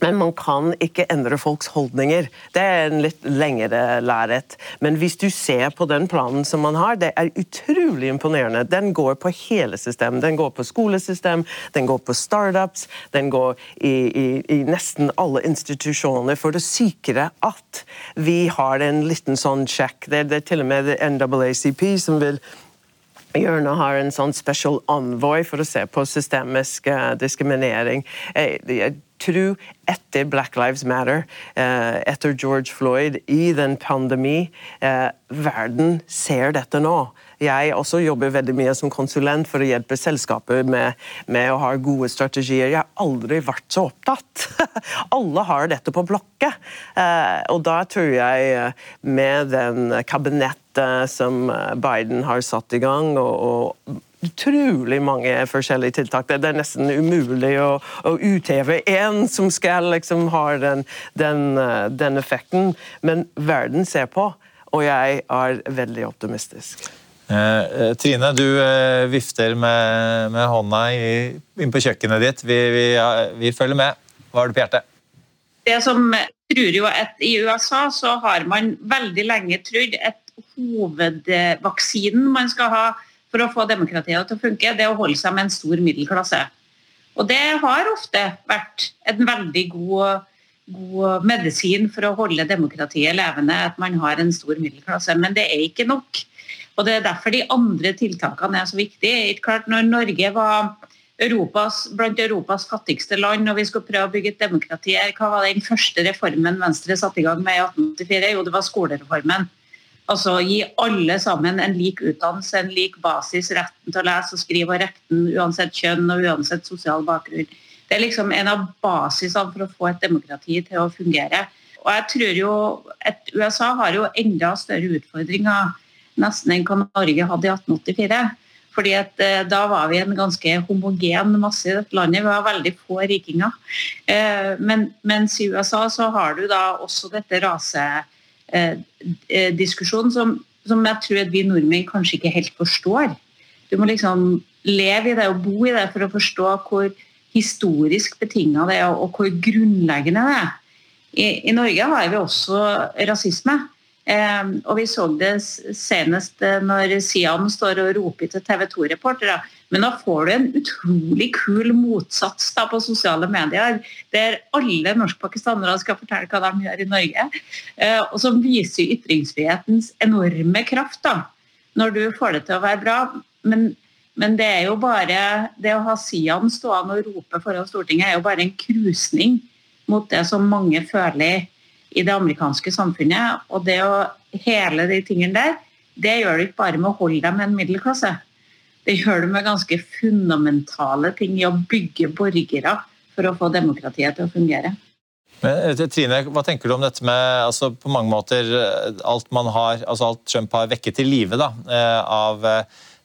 Men man kan ikke endre folks holdninger. Det er en litt lengre lerret. Men hvis du ser på den planen som man har, det er utrolig imponerende. Den går på hele systemet. Den går på skolesystem, den går på startups, den går i, i, i nesten alle institusjoner for å sikre at vi har en liten sånn sjekk. Det, det er til og med NAACP som vil Hjørnet har en sånn special envoy for å se på systemisk uh, diskriminering. Jeg, jeg, tror etter Black Lives Matter, uh, etter George Floyd, i den pandemi, verden ser dette nå. Jeg også jobber veldig mye som konsulent for å hjelpe selskaper med, med å ha gode strategier. Jeg har aldri vært så opptatt. Alle har dette på blokket. og da tror jeg med den kabinett som eh, Biden har satt i gang. og, og utrolig mange forskjellige tiltak. Det er nesten umulig å, å utheve én som skal liksom ha den, den, eh, den, effekten. Men verden ser på, og jeg er veldig optimistisk. Eh, eh Trine, du eh, vifter med, med hånda inn på kjøkkenet ditt. Vi, vi, ja, vi, følger med. Hva har du på hjertet? Det som tror jo at I USA så har man veldig lenge trodd at hovedvaksinen man skal ha for å få demokratiet til å funke, det er å holde seg med en stor middelklasse. Og det har ofte vært en veldig god, god medisin for å holde demokratiet levende, at man har en stor middelklasse. Men det er ikke nok. Og Det er derfor de andre tiltakene er så viktige. Klart når Norge var Europas, blant Europas fattigste land, og vi skulle prøve å bygge et demokrati her, hva var den første reformen Venstre satte i gang med i 1884? Jo, det var skolereformen. Altså gi alle sammen en lik utdannelse, en lik basis, retten til å lese og skrive og retten uansett kjønn og uansett sosial bakgrunn. Det er liksom en av basisene for å få et demokrati til å fungere. Og jeg tror jo at USA har jo enda større utfordringer nesten enn hva Norge hadde i 1884. Fordi at eh, Da var vi en ganske homogen masse i dette landet. Vi var veldig få rikinger. Eh, men, mens i USA så har du da også dette rase eh, diskusjon som, som, jeg tror at vi nordmenn kanskje ikke helt forstår. Du må liksom leve i det og bo i det for å forstå hvor historisk betinga det er, og hvor grunnleggende det er. I, I, Norge har vi også rasisme. Eh, og vi så det senest eh, når Sian står og roper til TV 2-reportere men da får du en utrolig kul motsats da, på sosiale medier, der alle norskpakistanere skal fortelle hva de gjør i Norge. Eh, og som viser ytringsfrihetens enorme kraft da, når du får det til å være bra. Men, men det er jo bare det å ha Sian stående og rope foran Stortinget, er jo bare en krusning mot det som mange føler i det amerikanske samfunnet. Og det å hele de tingene der, det gjør du ikke bare med å holde deg med en middelklasse det gjør du med ganske fundamentale ting i å bygge borgere for å få demokratiet til å fungere. Men, eh, Trine, hva tenker du om dette med altså, på mange måter eh, alt har, altså alt Trump har vekket til live eh, av,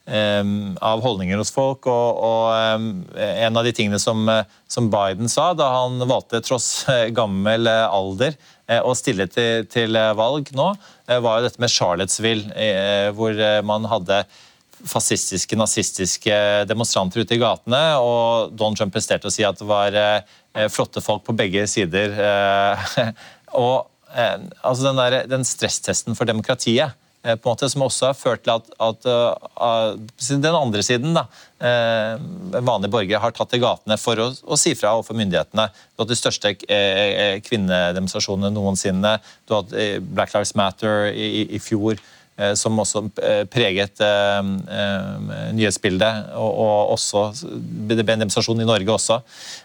av, holdninger hos folk? Og, og, en av de tingene som, som, Biden sa da han valgte, tross gammel alder, å stille til, til valg nå, var jo dette med Charlottesville, hvor man hadde fascistiske, nazistiske demonstranter ute i gatene. Og Donald Trump presterte å si at det var eh, flotte folk på begge sider. Eh, og eh, altså den, der, den, stresstesten for demokratiet på en måte, som også har ført til at, at uh, den andre siden, da, uh, vanlige borgere, har tatt til gatene for å, å si fra overfor myndighetene. Du har hatt de største kvinnedemonstrasjonene noensinne. Du har hatt Black Lives Matter i, i, fjor. Eh, som også eh, preget eh, nyhetsbildet, og, også det ble en demonstrasjon i Norge også.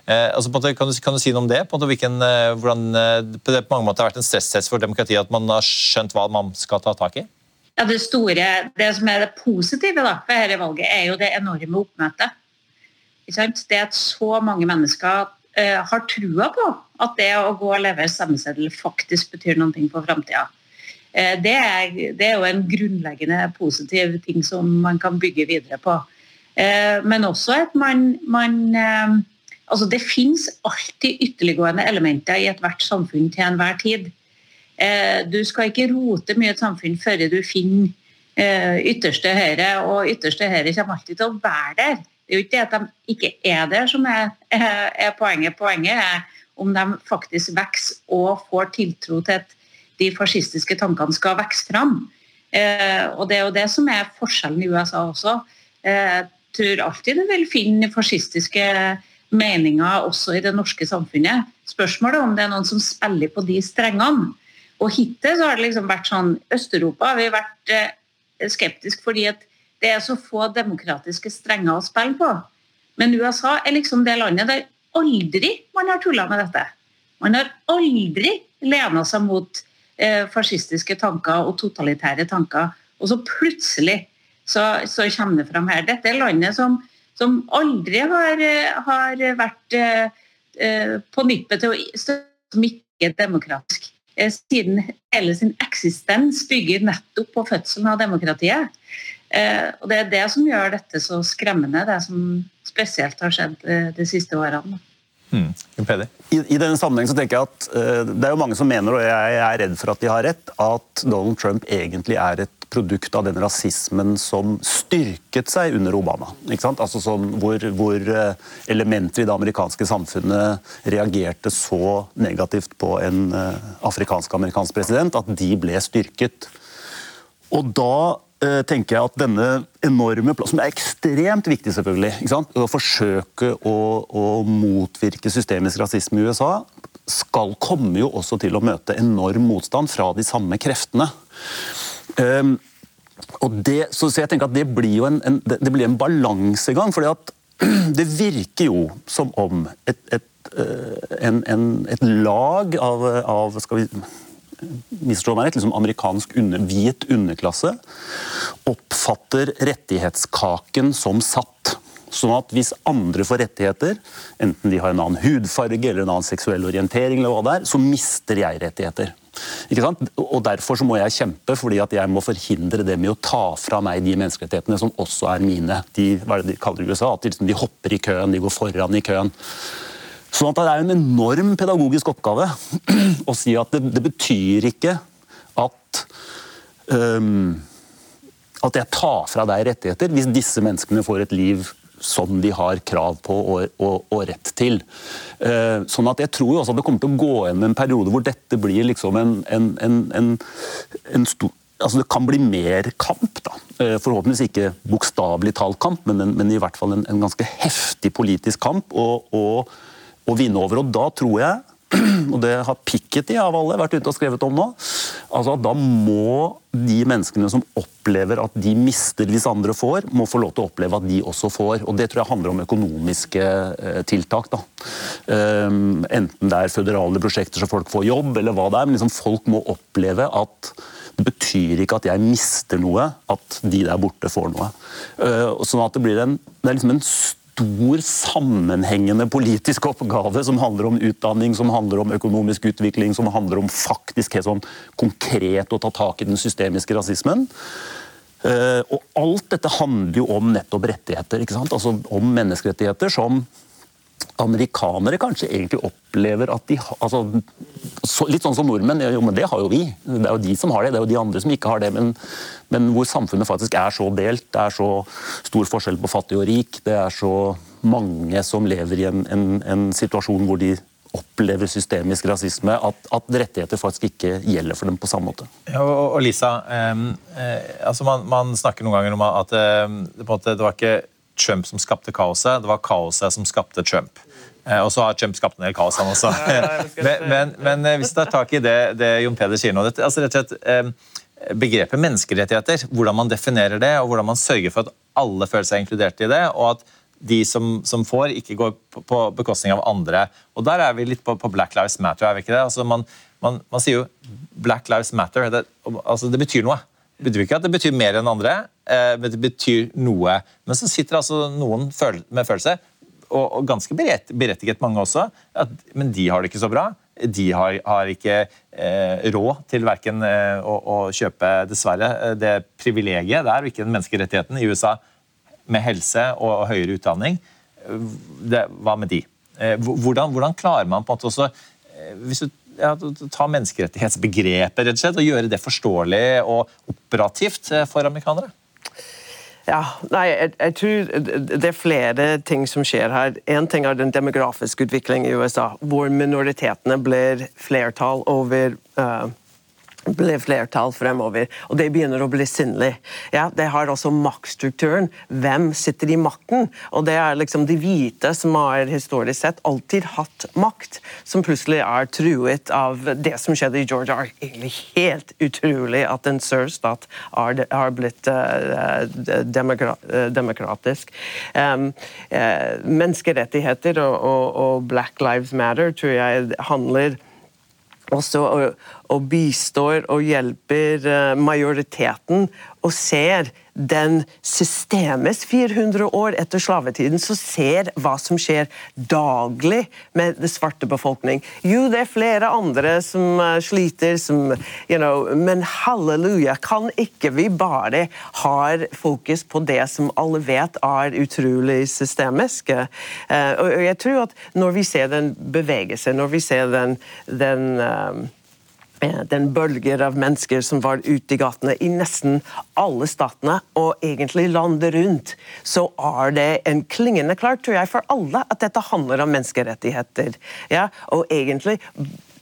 Altså, kan, du, kan, du, si noe om det? På hvilken, hvordan det på mange måter har vært en stresstest for demokratiet at man har skjønt hva man skal ta tak i? Ja, Det store, det som er det positive da, for dette valget, er jo det enorme oppmøtet. Det at så mange mennesker uh, har trua på at det å gå og levere stemmeseddel faktisk betyr noe for framtida. Uh, det, det, er jo en grunnleggende positiv ting som man kan bygge videre på. Uh, men også at man, man Altså, det finnes alltid ytterliggående elementer i ethvert samfunn til enhver tid. Du skal ikke rote mye et samfunn før du finner ytterste høyre, og ytterste høyre kommer alltid til å være der. Det er jo ikke det at de ikke er der som er, er poenget. Poenget er om de faktisk vokser og får tiltro til at de fascistiske tankene skal vokse fram. Eh, og det er jo det som er forskjellen i USA også. Eh, jeg tror alltid du vil finne fascistiske meninger også i det norske samfunnet. Spørsmålet er om det er noen som spiller på de strengene. Og hittil så har det liksom vært sånn Øst-Europa har vi vært eh, skeptiske fordi at det er så få demokratiske strenger å spille på. Men USA er liksom det landet der aldri man har tulla med dette. Man har aldri lena seg mot eh, fascistiske tanker og totalitære tanker. Og så plutselig så, så kommer det fram her. Dette er landet som, som aldri har, har vært eh, eh på nippet til å som ikke er demokratisk. Eh, siden hele sin eksistens bygger nettopp på fødselen av demokratiet. Eh, og Det er det som gjør dette så skremmende, det som spesielt har skjedd eh, de siste årene. Mm. I, I, denne sammenheng så tenker jeg at uh, Det er jo mange som mener, og jeg, jeg er redd for at de har rett, at Donald Trump egentlig er et produkt av den rasismen som styrket seg under Obama. Altså sånn, hvor, hvor, elementer i det amerikanske samfunnet reagerte så negativt på en uh, afrikansk-amerikansk president at de ble styrket. Og da Eh, tenker jeg at denne enorme plassen, som er ekstremt viktig, selvfølgelig, å forsøke å, å, motvirke systemisk rasisme i USA, skal komme jo også til å møte enorm motstand fra de samme kreftene. Um, det, så, så, jeg tenker at Det blir jo en, en, det blir en balansegang. at det virker jo som om et, et, eh, en, et lag av, av skal vi misforstå meg rett, liksom amerikansk under, hvit underklasse oppfatter rettighetskaken som satt. Sånn at hvis andre får rettigheter, enten de har en annen hudfarge eller en annen seksuell orientering, eller hva det er, så mister jeg rettigheter. Og Derfor så må jeg kjempe, fordi at jeg må forhindre det med å ta fra meg de menneskerettighetene som også er mine. De, hva er det de kaller USA? At de, liksom, de hopper i køen, de går foran i køen. Sånn at Det er en enorm pedagogisk oppgave å si at det, det betyr ikke at um, at jeg tar fra deg rettigheter hvis disse menneskene får et liv som de har krav på og, og, og rett til. Eh, sånn at jeg tror jo også at det kommer til å gå igjen en periode hvor dette blir liksom en, en, en, en stor altså Det kan bli mer kamp. da. Uh, forhåpentligvis ikke bokstavelig talt kamp, men, men, i hvert fall en, ganske heftig politisk kamp. å vinne over. Og da tror jeg, og det har Piketty av alle vært ute og skrevet om nå, altså da må de menneskene som opplever at de mister hvis andre får, må få lov til å oppleve at de også får. Og Det tror jeg handler om økonomiske eh, tiltak. da. Um, enten det er føderale prosjekter så folk får jobb, eller hva det er. Men liksom folk må oppleve at det betyr ikke at jeg mister noe, at de der borte får noe. Uh, sånn at Det blir en, det er liksom en stor, sammenhengende politisk oppgave som handler om utdanning, som handler om økonomisk utvikling, som handler om faktisk helt sånn konkret å ta tak i den systemiske rasismen. Uh, og alt dette handler jo om nettopp rettigheter. ikke sant? Altså Om menneskerettigheter som amerikanere kanskje egentlig opplever at de altså, Litt sånn som nordmenn. Jo, men det har jo vi. Det er jo de som har det. Det er jo de andre som ikke har det. Men, men hvor samfunnet faktisk er så delt. Det er så stor forskjell på fattig og rik. Det er så mange som lever i en, en, en situasjon hvor de opplever systemisk rasisme, at, at, rettigheter faktisk ikke gjelder for dem på samme måte. Ja, og, Lisa, eh, eh, altså man, man, snakker noen ganger om at eh, det, måte, det var ikke Trump som skapte kaoset, det var kaoset som skapte Trump. Eh, og så har Trump skapt en del kaos, han også. men, men, men, eh, hvis vi tar tak i det, det Jon Peder sier nå det, altså rett og slett, eh, Begrepet menneskerettigheter, hvordan man definerer det, og hvordan man sørger for at alle føler seg inkludert i det, og at de som, som får, ikke går på, på, bekostning av andre. Og Der er vi litt på, på Black Lives Matter. er vi ikke det? Altså man, man, man, sier jo Black Lives Matter. Det, altså det betyr noe. Betyr ikke at det betyr mer enn andre, men det betyr noe. Men så sitter altså noen med følelse og, ganske berettiget mange også, at, men de har det ikke så bra. De har, har ikke eh, råd til verken eh, å, å, kjøpe, dessverre, eh, det privilegiet der, og ikke den menneskerettigheten i USA med helse og, og høyere utdanning. Det, hva med de? Eh, hvordan, hvordan, klarer man på en måte også eh, hvis du ja, ta menneskerettighetsbegrepet rett og slett, og gjøre det forståelig og operativt for amerikanere? Ja, nei, jeg, jeg, tror det er flere ting som skjer her. Én ting er den demografiske utviklingen i USA, hvor minoritetene blir flertall over uh, ble flertall fremover, og det begynner å bli sinnlig. Ja, det har også maktstrukturen. Hvem sitter i makten? Og det er liksom de hvite som har historisk sett alltid hatt makt, som plutselig er truet av det som skjedde i Georgia. er egentlig helt utrolig at en sørstat har blitt uh, demokra demokratisk. Um, uh, menneskerettigheter og, og Black Lives Matter tror jeg handler også og, bistår og hjelper eh, majoriteten og ser den systemet 400 år etter slavetiden, så ser hva som skjer daglig med det svarte befolkning. Jo, det er flere andre som uh, sliter, som, you know, men halleluja, kan ikke vi bare ha fokus på det som alle vet er utrolig systemisk? Uh, og jeg tror at når vi ser den bevegelse, når vi ser den, den Eh, den bølger av mennesker som var ute i gatene i nesten alle statene, og egentlig landet rundt, så er det en klingende klart, tror jeg, for alle at dette handler om menneskerettigheter. Ja? Og egentlig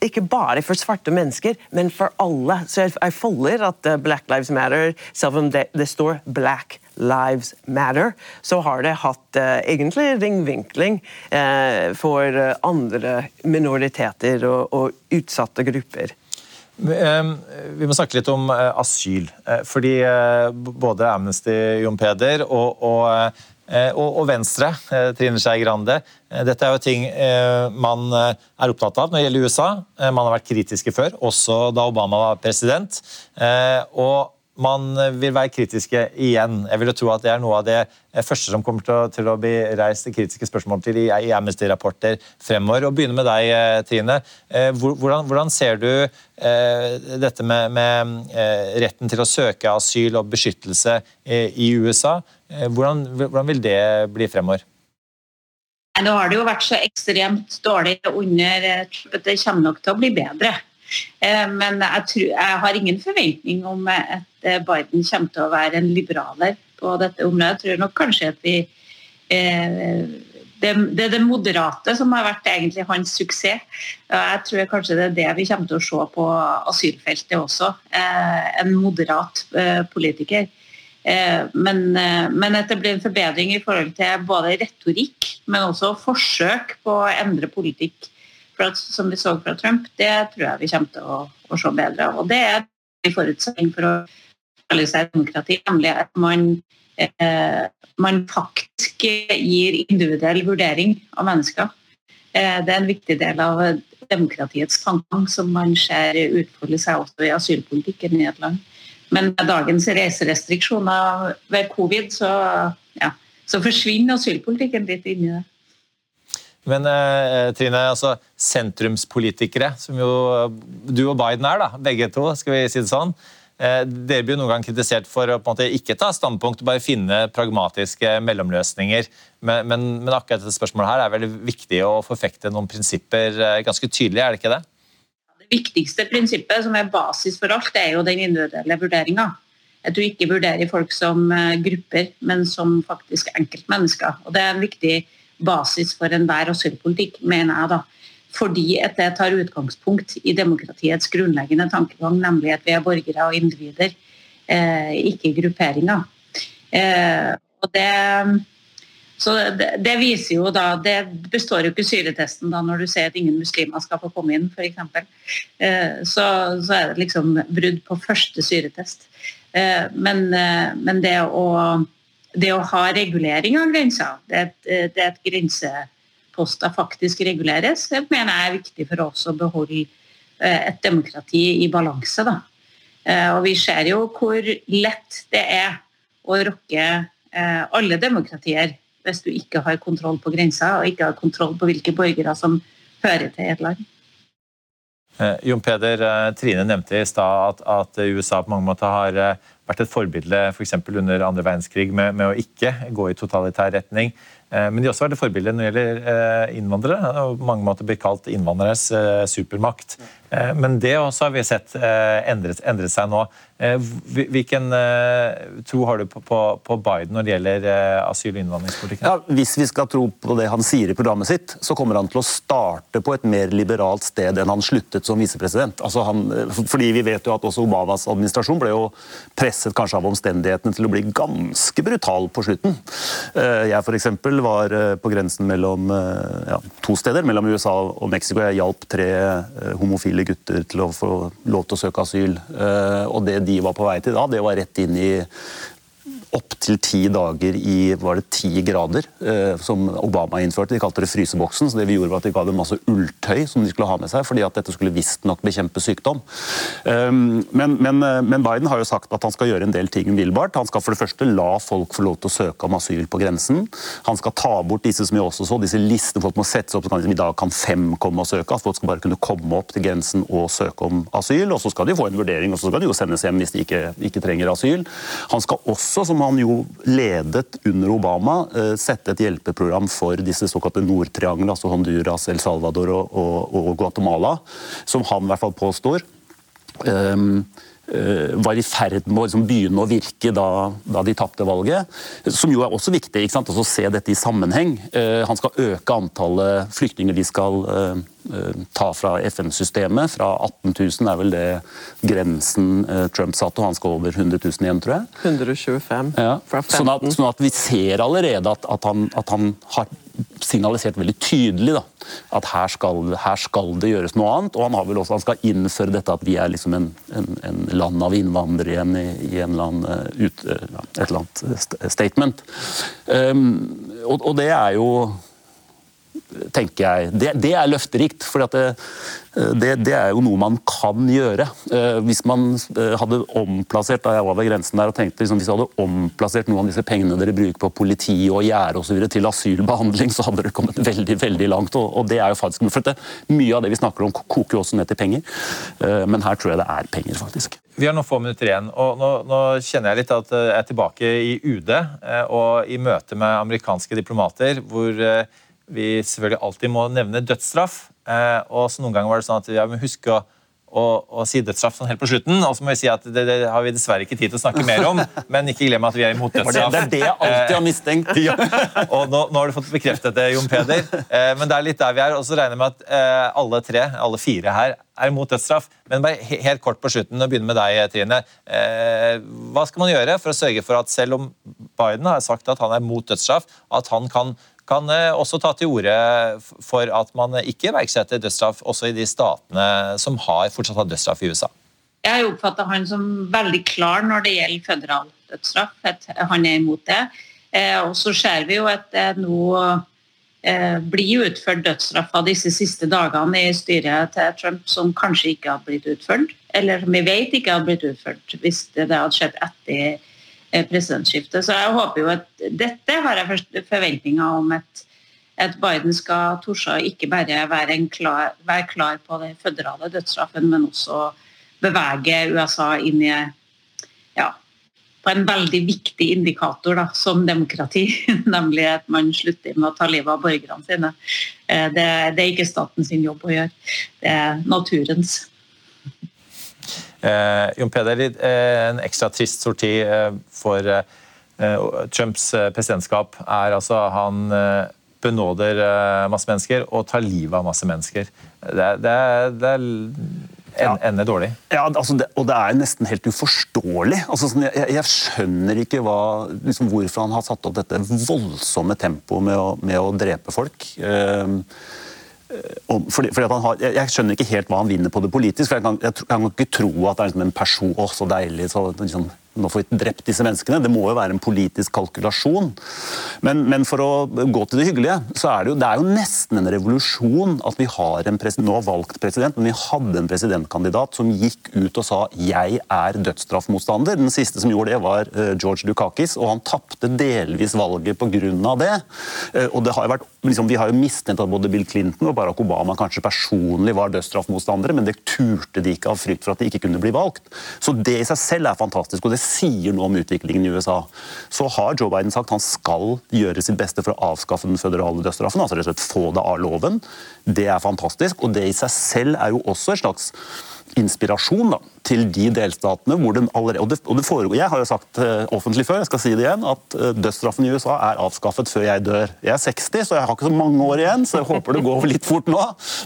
ikke bare for svarte mennesker, men for alle. Så jeg, jeg at eh, Black Lives Matter, selv om det, det står Black Lives Matter, så har det hatt uh, egentlig ringvinkling uh, for andre minoriteter og, og utsatte grupper. Vi må snakke litt om eh, asyl. Eh, fordi eh, både Amnesty, Jon Peder, og, og, og Venstre, Trine Skei Grande Dette er jo ting man er opptatt av når det gjelder USA. Man har vært kritiske før, også da Obama var president. Og man vil være kritiske igjen. Jeg vil jo tro at Det er noe av det første som kommer til å, til å bli reist kritiske spørsmål til i, i Amnesty-rapporter fremover. Og begynne med deg, eh, Trine. Eh, hvordan, hvordan ser du eh, dette med, med eh, retten til å søke asyl og beskyttelse eh, i USA? Eh, hvordan, hvordan vil det bli fremover? Nå har det jo vært så ekstremt dårlig under det kommer nok til å bli bedre. Men jeg, tror, jeg, har ingen forventning om at Biden kommer til å være en liberaler på dette området. Jeg tror nok kanskje at vi eh, det, er det moderate som har vært egentlig hans suksess. Jeg tror kanskje det er det vi kommer til å se på asylfeltet også. Eh, en moderat eh, politiker. Men, men, at det blir en forbedring i forhold til både retorikk, men også forsøk på å endre politikk som vi så fra Trump, det tror jeg vi kommer til å, å se bedre av. Og det er en forutsetning for å realisere demokrati, nemlig at man, eh, man faktisk gir individuell vurdering av mennesker. Eh, det er en viktig del av demokratiets tankegang som man ser utfolde seg også i asylpolitikken i et land. Men med dagens reiserestriksjoner ved covid, så, ja, så forsvinner asylpolitikken litt inn i det. Men eh, Trine, altså sentrumspolitikere, som jo du og Biden er, da, begge to, skal vi si det sånn. Eh, dere blir noen gang kritisert for å på en måte ikke ta standpunkt, bare finne pragmatiske mellomløsninger. Men, men, men, akkurat dette spørsmålet her er veldig viktig å forfekte noen prinsipper eh, ganske tydelig, er det ikke det? Det viktigste prinsippet, som er basis for alt, er jo den individuelle vurderinga. At du ikke vurderer folk som eh, grupper, men som faktisk enkeltmennesker. Og Det er en viktig basis for enhver asylpolitikk, mener jeg. da fordi at det tar utgangspunkt i demokratiets grunnleggende tankegang, nemlig at vi er borgere og individer, eh, ikke grupperinger. Eh, og det, så det, det, viser jo da Det består jo ikke syretesten da når du sier at ingen muslimer skal få komme inn, f.eks. Eh, så, så er det liksom brudd på første syretest. Eh, men, eh, men det, å, det å ha regulering av grenser, det, det at grenseposter faktisk reguleres, det mener jeg er viktig for oss å beholde eh, et demokrati i balanse. Da. Eh, og vi ser jo hvor lett det er å rokke eh, alle demokratier hvis du ikke har kontroll på grensa og ikke har kontroll på hvilke borgere som hører til et land. Jon Peder, Trine nevnte i stad at, at, USA på mange måter har vært et forbilde f.eks. For under andre verdenskrig med, med, å ikke gå i totalitær retning. Eh, men de har også vært et forbilde når det gjelder eh, innvandrere. og på mange måter blir kalt innvandreres eh, supermakt. Men det også har vi sett endret, endret seg nå. Hvilken tro har du på, Biden når det gjelder asyl- og innvandringspolitikken? Ja, hvis vi skal tro på det han sier i programmet sitt, så kommer han til å starte på et mer liberalt sted enn han sluttet som visepresident. Altså fordi vi vet jo at også Obamas administrasjon ble jo presset kanskje av omstendighetene til å bli ganske brutal på slutten. Jeg eksempel, var eh, på grensen mellom eh, ja, to steder, mellom USA og Mexico. Jeg hjalp tre eh, homofile gutter til å få lov til å søke asyl. Og det de var på vei til da, det var rett inn i opptil ti dager i var det ti grader, eh, som Obama innførte. De kalte det fryseboksen. så det vi gjorde var at De ga dem masse ulltøy som de skulle ha med seg, fordi at dette skulle visstnok bekjempe sykdom. Um, men, men, eh, men, Biden har jo sagt at han skal gjøre en del ting umiddelbart. Han skal for det første la folk få lov til å søke om asyl på grensen. Han skal ta bort disse som jeg også så, disse listene folk må sette seg opp, så kan, i dag kan fem komme og søke. at Folk skal bare kunne komme opp til grensen og søke om asyl. og Så skal de få en vurdering, og så skal de jo sendes hjem hvis de ikke, ikke trenger asyl. Han skal også, som han jo ledet under Obama, eh, sette et hjelpeprogram for disse såkalte Nordtrianglene, altså Honduras, El Salvador og, og, og Guatemala, som han i hvert fall påstår. Um, var i ferd med å liksom begynne å virke da, da de tapte valget. Som jo er også viktig ikke sant? å se dette i sammenheng. Han skal øke antallet flyktninger de skal Eh, ta fra FN-systemet. Fra 18 000 er vel det grensen eh, Trump satte, og han skal over 100 000 igjen, tror jeg. 125 ja. fra 15. Sånn at, sånn at, vi ser allerede at, at, han, at han, har signalisert veldig tydelig da, at her skal, her skal, det gjøres noe annet. Og han har vel også, han skal innføre dette at vi er liksom en, en, en land av innvandrere igjen i, i eller annen, ut, ut, et eller annet statement. Um, og, og det er jo tenker jeg. Det, det er løfterikt. for det, det, det, er jo noe man kan gjøre. Eh, hvis man eh, hadde omplassert da jeg var ved grensen der og tenkte liksom, hvis jeg hadde omplassert noen av disse pengene dere bruker på politi og gjerde osv. til asylbehandling, så hadde dere kommet veldig veldig langt. Og, og det er jo faktisk for Mye av det vi snakker om, koker jo også ned til penger. Eh, men her tror jeg det er penger, faktisk. Vi har noen få minutter igjen. og nå, nå, kjenner jeg litt at jeg er tilbake i UD og i møte med amerikanske diplomater. hvor vi selvfølgelig alltid må nevne dødsstraff. Eh, og så Noen ganger var det sånn at vi vi huske å, å, å, si dødsstraff sånn helt på slutten. Og så må vi si at det, det, har vi dessverre ikke tid til å snakke mer om, men ikke glem at vi er imot dødsstraff. Det er det jeg alltid har mistenkt. ja. Og nå, nå, har du fått bekreftet det, Jon Peder. Eh, men det er litt der vi er. Og så regner jeg med at eh, alle tre, alle fire her, er imot dødsstraff. Men bare helt kort på slutten, og begynne med deg, Trine. hva skal man gjøre for å sørge for at selv om Biden har sagt at han er mot dødsstraff, at han kan kan eh, også ta til orde for at man ikke iverksetter dødsstraff også i de statene som har fortsatt har dødsstraff i USA. Jeg oppfatter han som veldig klar når det gjelder føderal dødsstraff. At han er imot det. Eh, og så ser vi jo at det nå eh, blir utført dødsstraffer disse siste dagene i styret til Trump som kanskje ikke hadde blitt utført. Eller vi vet ikke hadde blitt utført hvis det hadde skjedd etter presidentskiftet. Så jeg håper jo at dette har jeg forventninger om at, at Biden skal torde ikke bare være klar, være, klar, på den føderale dødsstraffen, men også bevege USA inn i ja, på en veldig viktig indikator da, som demokrati, nemlig at man slutter med å ta livet av borgerne sine. Eh, det, det er ikke statens jobb å gjøre, det er naturens. Eh, Jon Peder, eh, en ekstra trist sorti eh, for Trumps presidentskap er altså han benåder masse mennesker og tar livet av masse mennesker. Det, det, det en, ender dårlig. Ja, altså det, og det er nesten helt uforståelig. Altså, sånn, jeg, jeg, skjønner ikke hva, liksom, hvorfor han har satt opp dette voldsomme tempoet med, med, å drepe folk. Uh, Eh, fordi, fordi har, jeg, jeg, skjønner ikke helt hva han vinner på det politisk. for Jeg kan, jeg kan ikke tro at det er liksom en person Å, så deilig. så liksom, nå får vi drept disse menneskene. Det må jo være en politisk kalkulasjon. Men, men for å gå til det hyggelige, så er det jo, det er jo nesten en revolusjon at vi har en president, nå valgt president, men vi hadde en presidentkandidat som gikk ut og sa 'jeg er dødsstraffmotstander'. Den siste som gjorde det, var eh, George Dukakis, og han tapte delvis valget pga. det. Eh, og det har jo vært, liksom, Vi har jo mistenkt at både Bill Clinton og Barack Obama kanskje personlig var dødsstraffmotstandere, men det turte de ikke av frykt for at de ikke kunne bli valgt. Så det i seg selv er fantastisk, og det sier noe om utviklingen i USA. Så har Joe Biden sagt han skal gjøre sitt beste for å avskaffe den føderale dødsstraffen, altså rett og slett få det av loven. Det er fantastisk, og det i seg selv er jo også et slags inspirasjon da, til de delstatene hvor den allerede og det, og det foregår, Jeg har jo sagt uh, offentlig før, jeg skal si det igjen, at uh, dødsstraffen i USA er avskaffet før jeg dør. Jeg er 60, så jeg har ikke så mange år igjen, så jeg håper det går litt fort nå.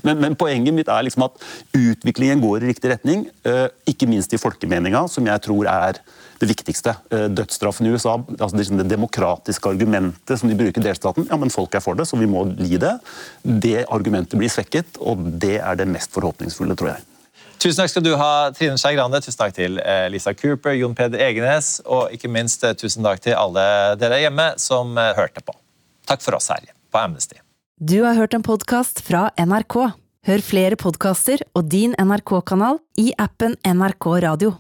Men, men poenget mitt er liksom at utviklingen går i riktig retning, uh, ikke minst i folkemeninga, som jeg tror er det viktigste. Dødsstraffen i USA, altså det, demokratiske argumentet som de bruker i delstaten, ja, men folk er for det, så vi må li det. Det argumentet blir svekket, og det er det mest forhåpningsfulle, tror jeg. Tusen takk skal du ha, Trine Skei Grande. Tusen takk til eh, Lisa Cooper, Jon Peder Egenes, og ikke minst eh, tusen takk til alle dere hjemme som eh, hørte på. Takk for oss her på Amnesty. Du har hørt en podkast fra NRK. Hør flere podkaster og din NRK-kanal i appen NRK Radio.